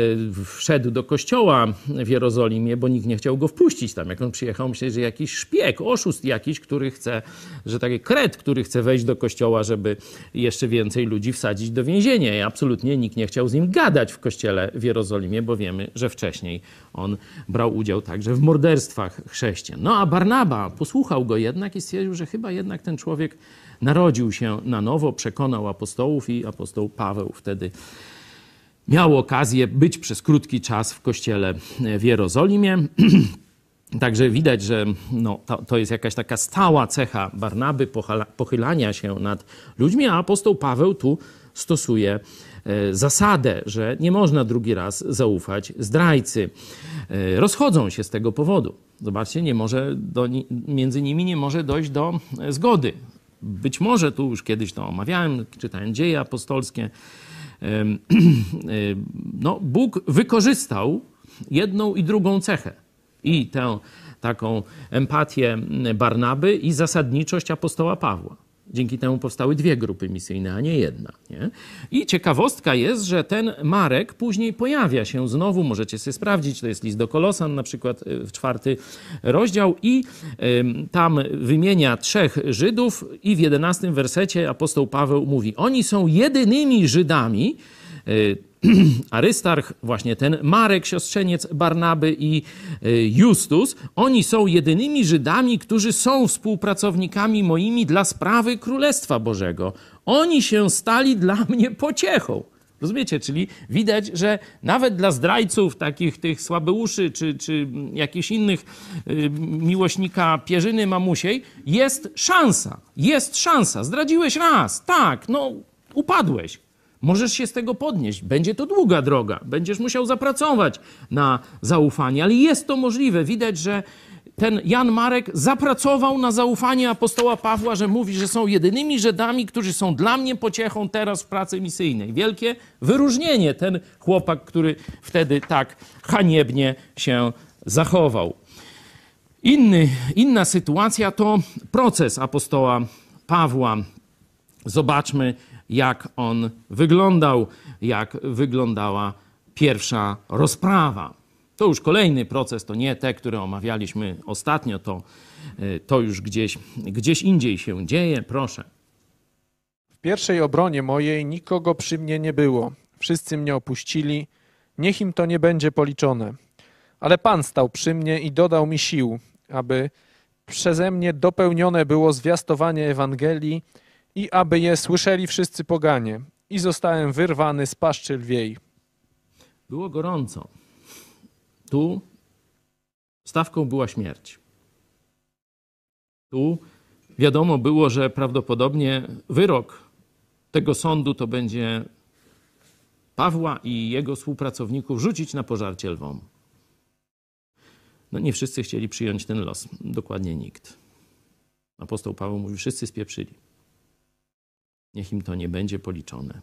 Speaker 3: wszedł do kościoła w Jerozolimie, bo nikt nie chciał go wpuścić tam. Jak on przyjechał, myślał, że jakiś szpieg, oszust jakiś, który chce, że taki kret, który chce wejść do kościoła, żeby jeszcze więcej ludzi wsadzić do więzienia. I absolutnie nikt nie chciał z nim gadać w kościele w Jerozolimie, bo wiemy, że wcześniej on brał udział także w morderstwach chrześcijan. No a Barnaba posłuchał go jednak i stwierdził, że chyba jednak ten człowiek narodził się na nowo, przekonał apostołów i apostoł Paweł wtedy miał okazję być przez krótki czas w kościele w Jerozolimie. Także widać, że no, to, to, jest jakaś taka stała cecha Barnaby, pochylania się nad ludźmi, a apostoł Paweł tu stosuje e, zasadę, że nie można drugi raz zaufać zdrajcy. E, rozchodzą się z tego powodu. Zobaczcie, nie może do, między nimi nie może dojść do zgody. Być może tu już kiedyś to omawiałem, czytałem dzieje apostolskie, no, Bóg wykorzystał jedną i drugą cechę. I tę taką empatię Barnaby i zasadniczość apostoła Pawła. Dzięki temu powstały dwie grupy misyjne, a nie jedna. Nie? I ciekawostka jest, że ten Marek później pojawia się znowu, możecie sobie sprawdzić, to jest list do Kolosan, na przykład y, w czwarty rozdział, i tam wymienia trzech Żydów, i w jedenastym wersecie apostoł Paweł mówi: Oni są jedynymi Żydami, y, Arystarch, właśnie ten Marek, siostrzeniec Barnaby i y, Justus, oni są jedynymi Żydami, którzy są współpracownikami moimi dla sprawy Królestwa Bożego. Oni się stali dla mnie pociechą. Rozumiecie? Czyli widać, że nawet dla zdrajców, takich tych słabeuszy, czy, czy jakichś innych y, miłośnika Pierzyny Mamusiej, jest szansa. Jest szansa. Zdradziłeś raz. Tak, no upadłeś. Możesz się z tego podnieść. Będzie to długa droga. Będziesz musiał zapracować na zaufanie, ale jest to możliwe. Widać, że ten Jan Marek zapracował na zaufanie apostoła Pawła, że mówi, że są jedynymi Żydami, którzy są dla mnie pociechą teraz w pracy misyjnej. Wielkie wyróżnienie ten chłopak, który wtedy tak haniebnie się zachował. Inny, inna sytuacja to proces apostoła Pawła. Zobaczmy, jak on wyglądał, jak wyglądała pierwsza rozprawa. To już kolejny proces, to nie te, które omawialiśmy ostatnio, to, e, to już gdzieś, gdzieś indziej się dzieje. Proszę.
Speaker 7: W pierwszej obronie mojej nikogo przy mnie nie było. Wszyscy mnie opuścili. Niech im to nie będzie policzone. Ale Pan stał przy mnie i dodał mi sił, aby przeze mnie dopełnione było zwiastowanie Ewangelii i aby je słyszeli wszyscy poganie. I zostałem wyrwany z paszczy lwiej.
Speaker 3: Było gorąco. Tu stawką była śmierć. Tu wiadomo było, że prawdopodobnie wyrok tego sądu to będzie Pawła i jego współpracowników rzucić na pożarcie lwom. No nie wszyscy chcieli przyjąć ten los. Dokładnie nikt. Apostoł Paweł mówi, wszyscy spieprzyli. Niech im to nie będzie policzone.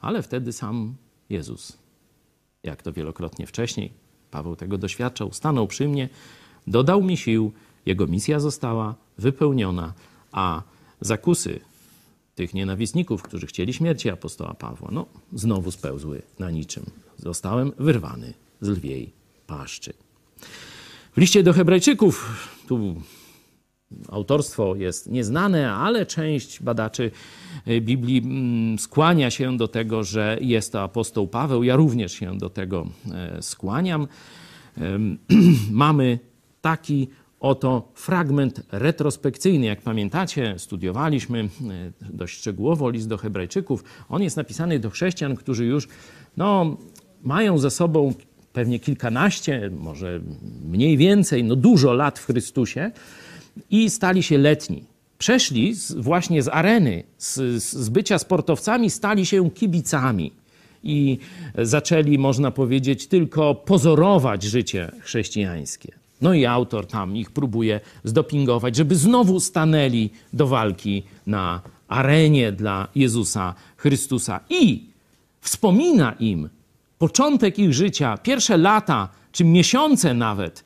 Speaker 3: Ale wtedy sam Jezus, jak to wielokrotnie wcześniej, Paweł tego doświadczał, stanął przy mnie, dodał mi sił, jego misja została wypełniona, a zakusy tych nienawistników, którzy chcieli śmierci apostoła Pawła, no znowu spełzły na niczym. Zostałem wyrwany z lwiej paszczy. W liście do Hebrajczyków, tu autorstwo jest nieznane, ale część badaczy y, Biblii mm, skłania się do tego, że jest to apostoł Paweł. Ja również się do tego e, skłaniam. Mamy taki oto fragment retrospekcyjny. Jak pamiętacie, studiowaliśmy e, dość szczegółowo list do Hebrajczyków. On jest napisany do chrześcijan, którzy już no, mają ze sobą pewnie kilkanaście, może mniej więcej, no dużo lat w Chrystusie i stali się letni. Przeszli z, właśnie z areny, z, z bycia sportowcami, stali się kibicami i zaczęli, można powiedzieć, tylko pozorować życie chrześcijańskie. No i autor tam ich próbuje zdopingować, żeby znowu stanęli do walki na arenie dla Jezusa Chrystusa. I wspomina im początek ich życia, pierwsze lata czy miesiące nawet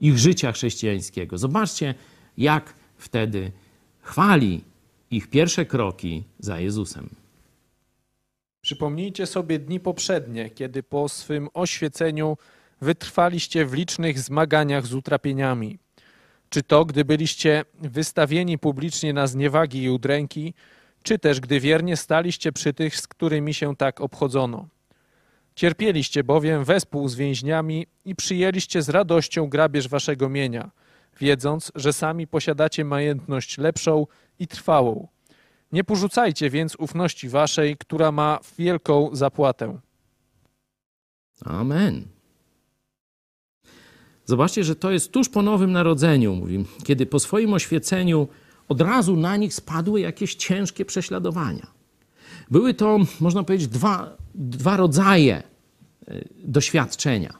Speaker 3: ich życia chrześcijańskiego. Zobaczcie, jak wtedy chwali ich pierwsze kroki za Jezusem.
Speaker 7: Przypomnijcie sobie dni poprzednie, kiedy po swym oświeceniu wytrwaliście w licznych zmaganiach z utrapieniami. Czy to, gdy byliście wystawieni publicznie na zniewagi i udręki, czy też gdy wiernie staliście przy tych, z którymi się tak obchodzono. Cierpieliście bowiem wespół z więźniami i przyjęliście z radością grabież waszego mienia, wiedząc, że sami posiadacie majętność lepszą i trwałą. Nie porzucajcie więc ufności waszej, która ma wielką zapłatę.
Speaker 3: Amen. Zobaczcie, że to jest tuż po Nowym Narodzeniu, mówi, kiedy po swoim oświeceniu od razu na nich spadły jakieś ciężkie prześladowania. Były to, można powiedzieć, dwa, dwa rodzaje doświadczenia.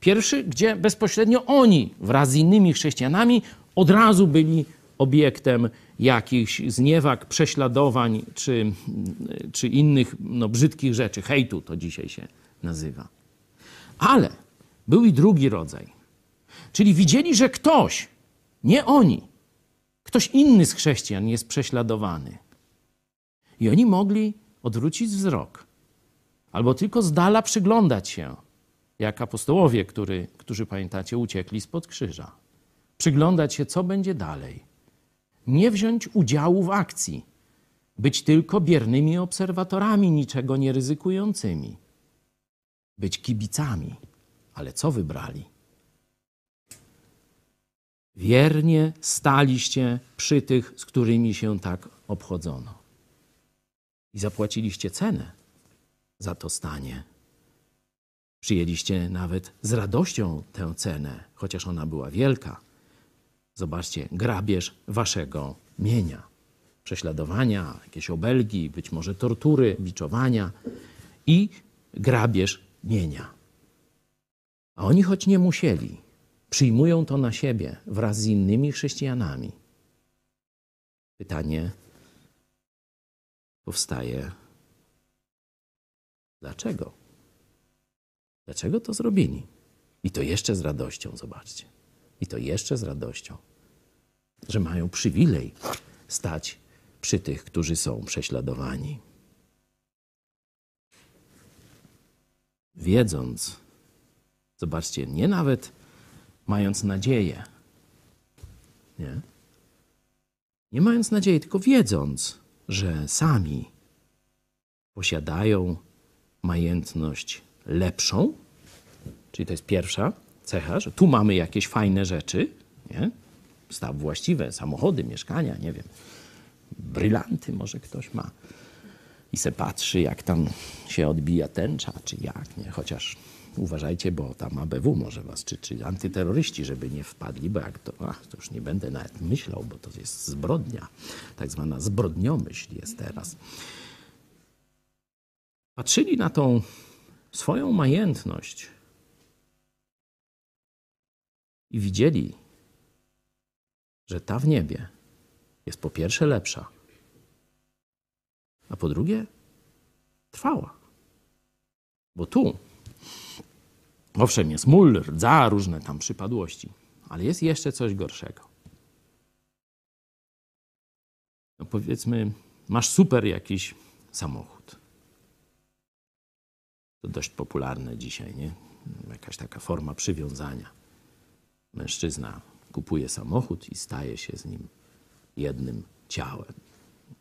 Speaker 3: Pierwszy, gdzie bezpośrednio oni wraz z innymi chrześcijanami od razu byli obiektem jakichś zniewag, prześladowań czy, czy innych no, brzydkich rzeczy. Hejtu to dzisiaj się nazywa. Ale był i drugi rodzaj. Czyli widzieli, że ktoś, nie oni, ktoś inny z chrześcijan jest prześladowany. I oni mogli odwrócić wzrok albo tylko z dala przyglądać się, jak apostołowie, który, którzy pamiętacie, uciekli spod krzyża. Przyglądać się, co będzie dalej. Nie wziąć udziału w akcji, być tylko biernymi obserwatorami, niczego nie ryzykującymi. Być kibicami. Ale co wybrali? Wiernie staliście przy tych, z którymi się tak obchodzono. I zapłaciliście cenę za to stanie. Przyjęliście nawet z radością tę cenę, chociaż ona była wielka. Zobaczcie, grabież waszego mienia. Prześladowania, jakieś obelgi, być może tortury, biczowania i grabież mienia. A oni, choć nie musieli, przyjmują to na siebie wraz z innymi chrześcijanami. Pytanie powstaje: dlaczego? Dlaczego to zrobili? I to jeszcze z radością, zobaczcie. I to jeszcze z radością, że mają przywilej stać przy tych, którzy są prześladowani. Wiedząc, zobaczcie, nie nawet mając nadzieję, nie? Nie mając nadziei, tylko wiedząc, że sami posiadają majętność lepszą, czyli to jest pierwsza cecha, że tu mamy jakieś fajne rzeczy, nie? Staw właściwe, samochody, mieszkania, nie wiem, brylanty może ktoś ma i se patrzy, jak tam się odbija tęcza, czy jak, nie? Chociaż uważajcie, bo tam ABW może was, czy, czy antyterroryści, żeby nie wpadli, bo jak to, ach, to już nie będę nawet myślał, bo to jest zbrodnia, tak zwana zbrodniomyśl jest teraz. Patrzyli na tą swoją majętność i widzieli, że ta w niebie jest po pierwsze lepsza, a po drugie trwała. Bo tu, owszem, jest mól, rdza, różne tam przypadłości, ale jest jeszcze coś gorszego. No powiedzmy, masz super jakiś samochód. To dość popularne dzisiaj, nie? Jakaś taka forma przywiązania. Mężczyzna kupuje samochód i staje się z nim jednym ciałem.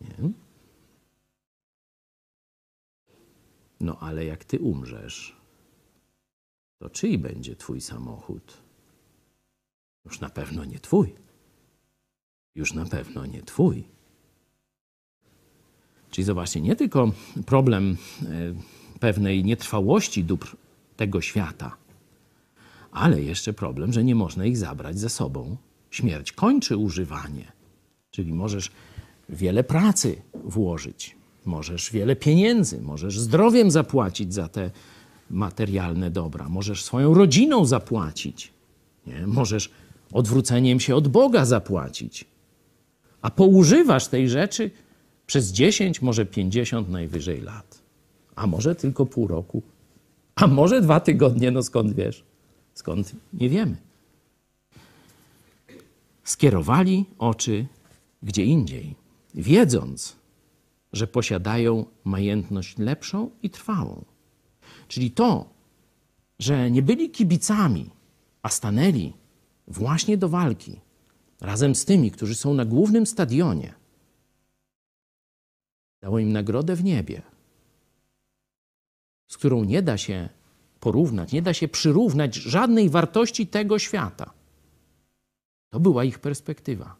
Speaker 3: Nie? No ale jak ty umrzesz, to czyj będzie twój samochód? Już na pewno nie twój. Już na pewno nie twój. Czyli zobaczcie, nie tylko problem e, pewnej nietrwałości dóbr tego świata, ale jeszcze problem, że nie można ich zabrać ze sobą. Śmierć kończy używanie, czyli możesz wiele pracy włożyć, możesz wiele pieniędzy, możesz zdrowiem zapłacić za te materialne dobra, możesz swoją rodziną zapłacić, nie? możesz odwróceniem się od Boga zapłacić, a poużywasz tej rzeczy przez 10, może 50 najwyżej lat. A może tylko pół roku? A może dwa tygodnie? No skąd wiesz? Skąd? Nie wiemy. Skierowali oczy gdzie indziej, wiedząc, że posiadają majętność lepszą i trwałą. Czyli to, że nie byli kibicami, a stanęli właśnie do walki razem z tymi, którzy są na głównym stadionie, dało im nagrodę w niebie, z którą nie da się porównać, nie da się przyrównać żadnej wartości tego świata. To była ich perspektywa.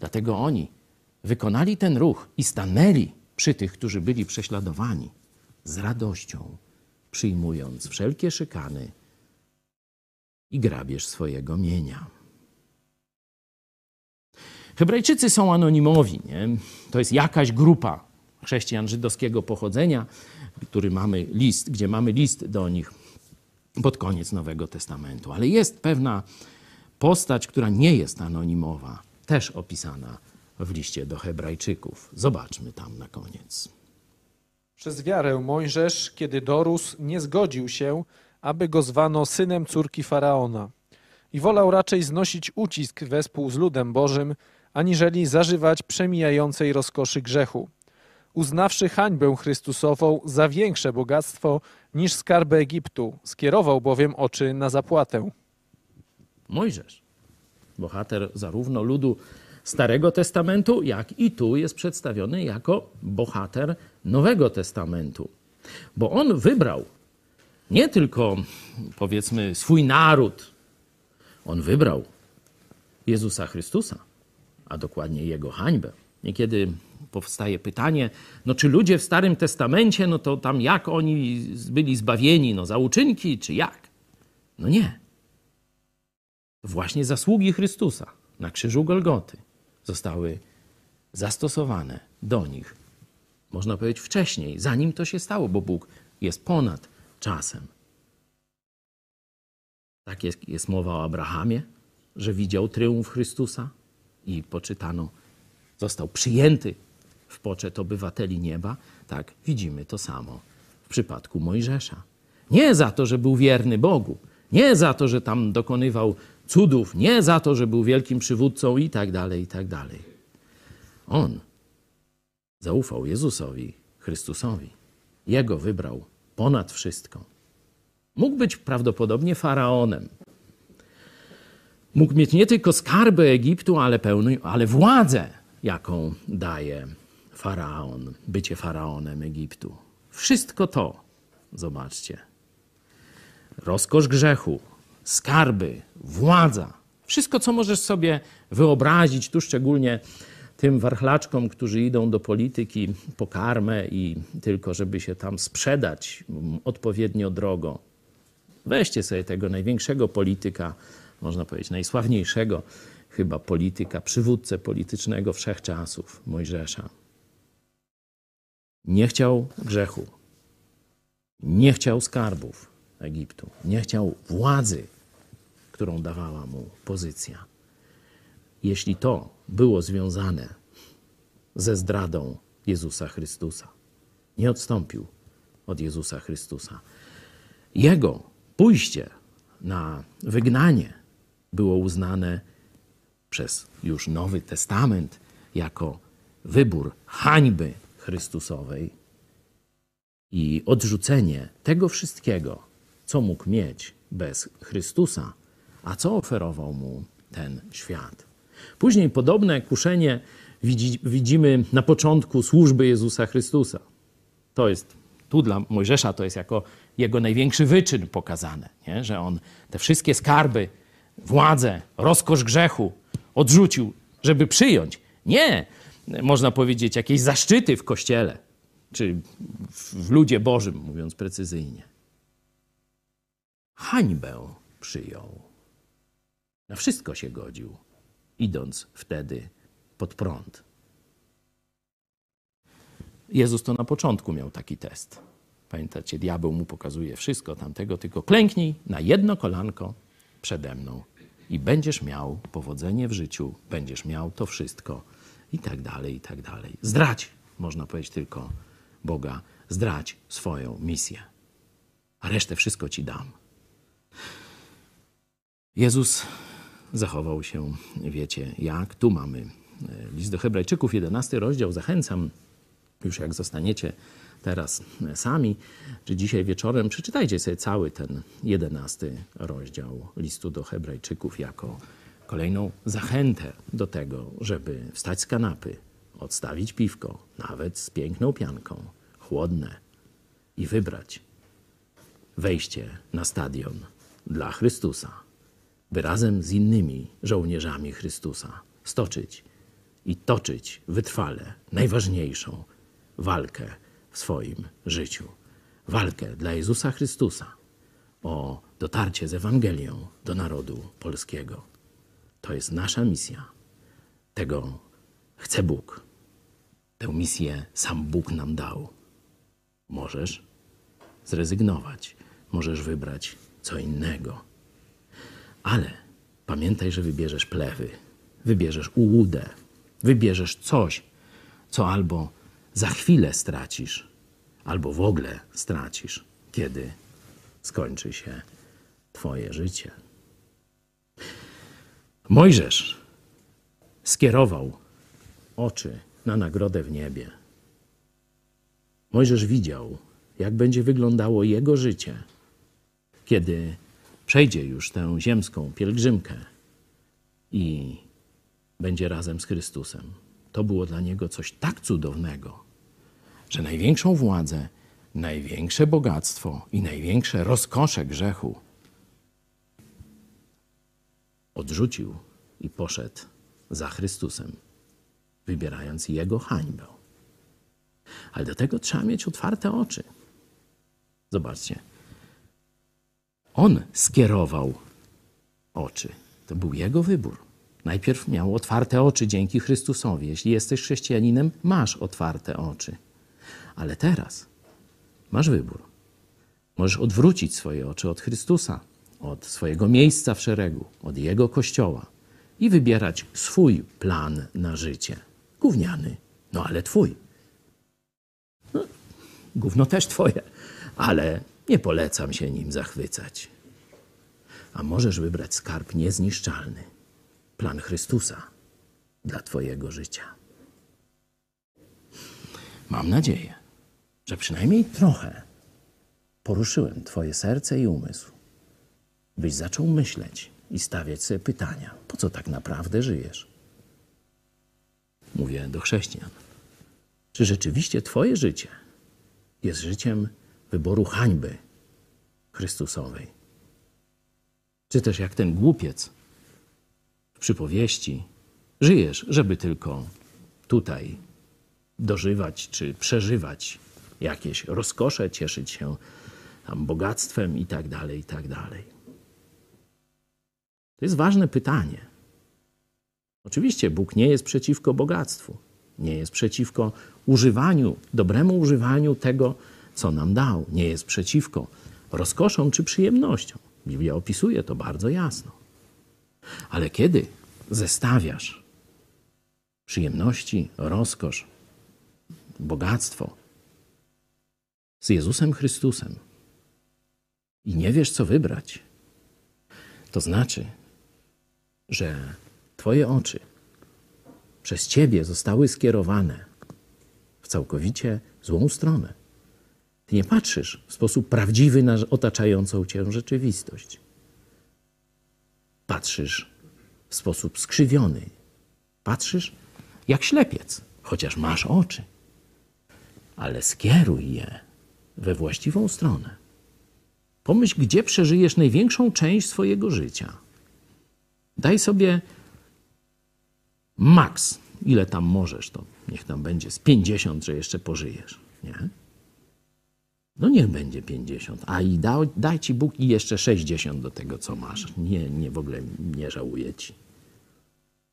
Speaker 3: Dlatego oni wykonali ten ruch i stanęli przy tych, którzy byli prześladowani z radością, przyjmując wszelkie szykany i grabież swojego mienia. Hebrajczycy są anonimowi. Nie? To jest jakaś grupa chrześcijan żydowskiego pochodzenia, który mamy list, gdzie mamy list do nich pod koniec Nowego Testamentu. Ale jest pewna postać, która nie jest anonimowa, też opisana w liście do Hebrajczyków. Zobaczmy tam na koniec.
Speaker 7: Przez wiarę Mojżesz, kiedy dorósł, nie zgodził się, aby go zwano synem córki faraona. I wolał raczej znosić ucisk wespół z ludem Bożym, aniżeli zażywać przemijającej rozkoszy grzechu. Uznawszy hańbę Chrystusową za większe bogactwo niż skarby Egiptu, skierował bowiem oczy na zapłatę.
Speaker 3: Mojżesz, bohater zarówno ludu Starego Testamentu, jak i tu jest przedstawiony jako bohater Nowego Testamentu. Bo on wybrał nie tylko, powiedzmy, swój naród, on wybrał Jezusa Chrystusa, a dokładnie jego hańbę. Niekiedy powstaje pytanie, no czy ludzie w Starym Testamencie, no to tam jak oni byli zbawieni, no za uczynki, czy jak? No nie. Właśnie zasługi Chrystusa na krzyżu Golgoty zostały zastosowane do nich, można powiedzieć wcześniej, zanim to się stało, bo Bóg jest ponad czasem. Tak jest, jest mowa o Abrahamie, że widział tryumf Chrystusa i poczytano, został przyjęty w poczet obywateli nieba. Tak, widzimy to samo w przypadku Mojżesza. Nie za to, że był wierny Bogu, nie za to, że tam dokonywał cudów, nie za to, że był wielkim przywódcą i tak dalej, i tak dalej. On zaufał Jezusowi, Chrystusowi. Jego wybrał ponad wszystko. Mógł być prawdopodobnie faraonem. Mógł mieć nie tylko skarby Egiptu, ale, pełny, ale władzę, jaką daje faraon, bycie faraonem Egiptu. Wszystko to, zobaczcie. Rozkosz grzechu, skarby, władza, wszystko, co możesz sobie wyobrazić, tu szczególnie tym warchlaczkom, którzy idą do polityki po karmę i tylko, żeby się tam sprzedać odpowiednio drogo. Weźcie sobie tego największego polityka, można powiedzieć najsławniejszego chyba polityka, przywódcę politycznego wszechczasów, Mojżesza. Nie chciał grzechu, nie chciał skarbów Egiptu, nie chciał władzy, którą dawała mu pozycja. Jeśli to było związane ze zdradą Jezusa Chrystusa, nie odstąpił od Jezusa Chrystusa. Jego pójście na wygnanie było uznane przez już Nowy Testament jako wybór hańby Chrystusowej i odrzucenie tego wszystkiego, co mógł mieć bez Chrystusa, a co oferował mu ten świat. Później podobne kuszenie widzimy na początku służby Jezusa Chrystusa. To jest tu dla Mojżesza to jest jako jego największy wyczyn pokazane, nie? że on te wszystkie skarby, władzę, rozkosz grzechu odrzucił, żeby przyjąć. Nie, można powiedzieć, jakieś zaszczyty w kościele, czy w ludzie Bożym, mówiąc precyzyjnie. Hańbę przyjął. Na wszystko się godził, idąc wtedy pod prąd. Jezus to na początku miał taki test. Pamiętacie, diabeł mu pokazuje wszystko tamtego, tylko klęknij na jedno kolanko przede mną i będziesz miał powodzenie w życiu, będziesz miał to wszystko i tak dalej, i tak dalej. Zdrać, można powiedzieć tylko Boga zdradź swoją misję, a resztę wszystko ci dam. Jezus zachował się, wiecie jak. Tu mamy e, list do Hebrajczyków, 11 rozdział. Zachęcam, już jak zostaniecie teraz sami, czy dzisiaj wieczorem, przeczytajcie sobie cały ten 11 rozdział listu do Hebrajczyków jako kolejną zachętę do tego, żeby wstać z kanapy, odstawić piwko, nawet z piękną pianką, chłodne i wybrać wejście na stadion dla Chrystusa, by razem z innymi żołnierzami Chrystusa stoczyć i toczyć wytrwale najważniejszą walkę w swoim życiu. Walkę dla Jezusa Chrystusa o dotarcie z Ewangelią do narodu polskiego. To jest nasza misja. Tego chce Bóg. Tę misję sam Bóg nam dał. Możesz zrezygnować, możesz wybrać co innego. Ale pamiętaj, że wybierzesz plewy, wybierzesz ułudę, wybierzesz coś, co albo za chwilę stracisz, albo w ogóle stracisz, kiedy skończy się Twoje życie. Mojżesz skierował oczy na nagrodę w niebie. Mojżesz widział, jak będzie wyglądało jego życie, kiedy przejdzie już tę ziemską pielgrzymkę i będzie razem z Chrystusem. To było dla niego coś tak cudownego, że największą władzę, największe bogactwo i największe rozkosze grzechu odrzucił i poszedł za Chrystusem, wybierając Jego hańbę. Ale do tego trzeba mieć otwarte oczy. Zobaczcie. On skierował oczy. To był jego wybór. Najpierw miał otwarte oczy dzięki Chrystusowi. Jeśli jesteś chrześcijaninem, masz otwarte oczy. Ale teraz masz wybór. Możesz odwrócić swoje oczy od Chrystusa, od swojego miejsca w szeregu, od Jego kościoła i wybierać swój plan na życie. Gówniany, no ale twój. No, gówno też twoje, ale nie polecam się nim zachwycać. A możesz wybrać skarb niezniszczalny, plan Chrystusa dla twojego życia. Mam nadzieję, że przynajmniej trochę poruszyłem twoje serce i umysł, byś zaczął myśleć i stawiać sobie pytania, po co tak naprawdę żyjesz? Mówię do chrześcijan. Czy rzeczywiście twoje życie jest życiem wyboru hańby Chrystusowej? Czy też jak ten głupiec w przypowieści żyjesz, żeby tylko tutaj dożywać czy przeżywać jakieś rozkosze, cieszyć się tam bogactwem i tak dalej, i tak dalej. To jest ważne pytanie. Oczywiście Bóg nie jest przeciwko bogactwu, nie jest przeciwko używaniu, dobremu używaniu tego, co nam dał, nie jest przeciwko rozkoszom czy przyjemnościom. Biblia opisuje to bardzo jasno. Ale kiedy zestawiasz przyjemności, rozkosz, bogactwo z Jezusem Chrystusem i nie wiesz, co wybrać, to znaczy, że Twoje oczy przez Ciebie zostały skierowane w całkowicie złą stronę. Ty nie patrzysz w sposób prawdziwy na otaczającą Cię rzeczywistość. Patrzysz w sposób skrzywiony. Patrzysz jak ślepiec, chociaż masz oczy. Ale skieruj je we właściwą stronę. Pomyśl, gdzie przeżyjesz największą część swojego życia. Daj sobie maks, ile tam możesz, to niech tam będzie z 50, że jeszcze pożyjesz. Nie? No niech będzie 50, a i da, daj ci Bóg i jeszcze 60 do tego, co masz. Nie, nie w ogóle nie żałuję ci.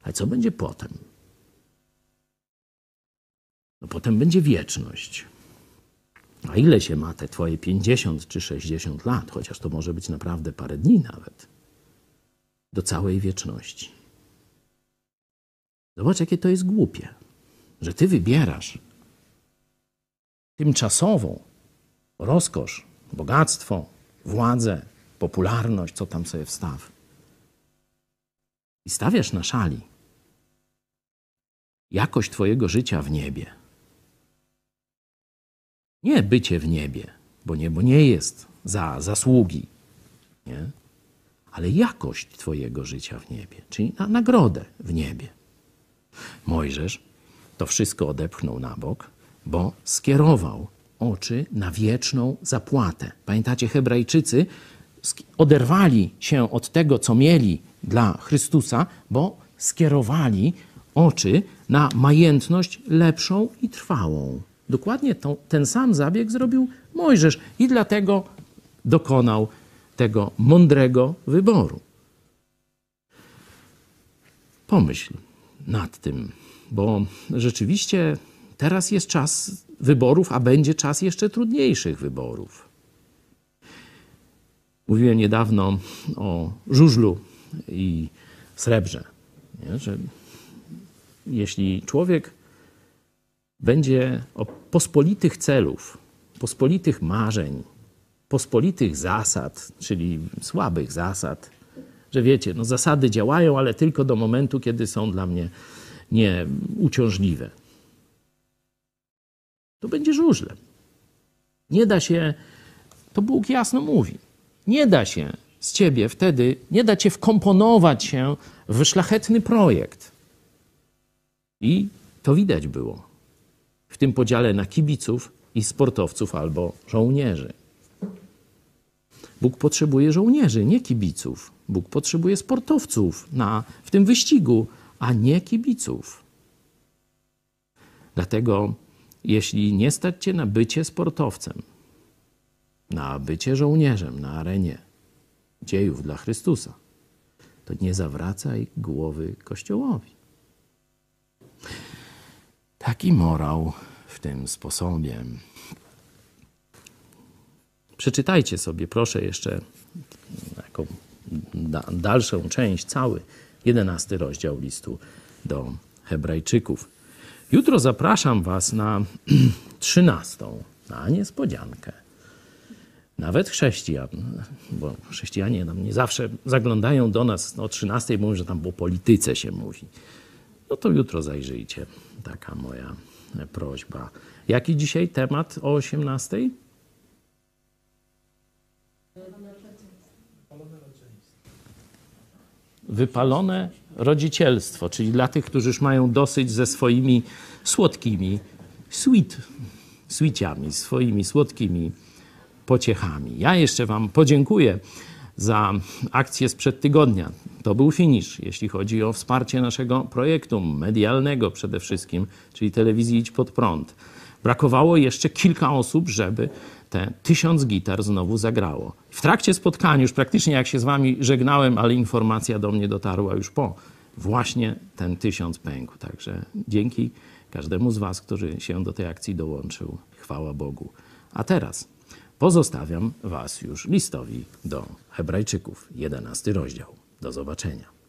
Speaker 3: Ale co będzie potem? No potem będzie wieczność. A ile się ma te twoje 50 czy 60 lat, chociaż to może być naprawdę parę dni nawet, do całej wieczności. Zobacz, jakie to jest głupie, że ty wybierasz tymczasową rozkosz, bogactwo, władzę, popularność, co tam sobie wstaw. I stawiasz na szali jakość Twojego życia w niebie. Nie bycie w niebie, bo niebo nie jest za zasługi, nie? Ale jakość Twojego życia w niebie, czyli na nagrodę w niebie. Mojżesz to wszystko odepchnął na bok, bo skierował oczy na wieczną zapłatę. Pamiętacie, Hebrajczycy oderwali się od tego, co mieli dla Chrystusa, bo skierowali oczy na majętność lepszą i trwałą. Dokładnie to, ten sam zabieg zrobił Mojżesz i dlatego dokonał tego mądrego wyboru. Pomyśl nad tym, bo rzeczywiście teraz jest czas wyborów, a będzie czas jeszcze trudniejszych wyborów. Mówiłem niedawno o żużlu i srebrze, nie? że jeśli człowiek będzie o pospolitych celów, pospolitych marzeń, pospolitych zasad, czyli słabych zasad, że wiecie, no zasady działają, ale tylko do momentu, kiedy są dla mnie nieuciążliwe. To będzie żużlem. Nie da się, to Bóg jasno mówi, nie da się z ciebie wtedy, nie da cię wkomponować się w szlachetny projekt. I to widać było w tym podziale na kibiców i sportowców albo żołnierzy. Bóg potrzebuje żołnierzy, nie kibiców. Bóg potrzebuje sportowców na, w tym wyścigu, a nie kibiców. Dlatego, jeśli nie stać cię na bycie sportowcem, na bycie żołnierzem na arenie dziejów dla Chrystusa, to nie zawracaj głowy Kościołowi. Taki morał w tym sposobie. Przeczytajcie sobie, proszę, jeszcze taką da, dalszą część, cały jedenasty rozdział listu do Hebrajczyków. Jutro zapraszam Was na trzynastą, na niespodziankę. Nawet chrześcijan, bo chrześcijanie nam nie zawsze zaglądają do nas o 13, mówią, że tam o polityce się mówi. No to jutro zajrzyjcie. Taka moja prośba. Jaki dzisiaj temat o 18? Wypalone rodzicielstwo, czyli dla tych, którzy już mają dosyć ze swoimi słodkimi sweet, sweeciami, swoimi słodkimi pociechami. Ja jeszcze Wam podziękuję za akcję sprzed tygodnia. To był finisz, jeśli chodzi o wsparcie naszego projektu medialnego przede wszystkim, czyli telewizji Idź Pod Prąd. Brakowało jeszcze kilka osób, żeby te tysiąc gitar znowu zagrało. W trakcie spotkania, już praktycznie jak się z wami żegnałem, ale informacja do mnie dotarła już po, właśnie ten tysiąc pękł. Także dzięki każdemu z was, który się do tej akcji dołączył. Chwała Bogu. A teraz pozostawiam was już listowi do Hebrajczyków, jedenasty rozdział. Do zobaczenia.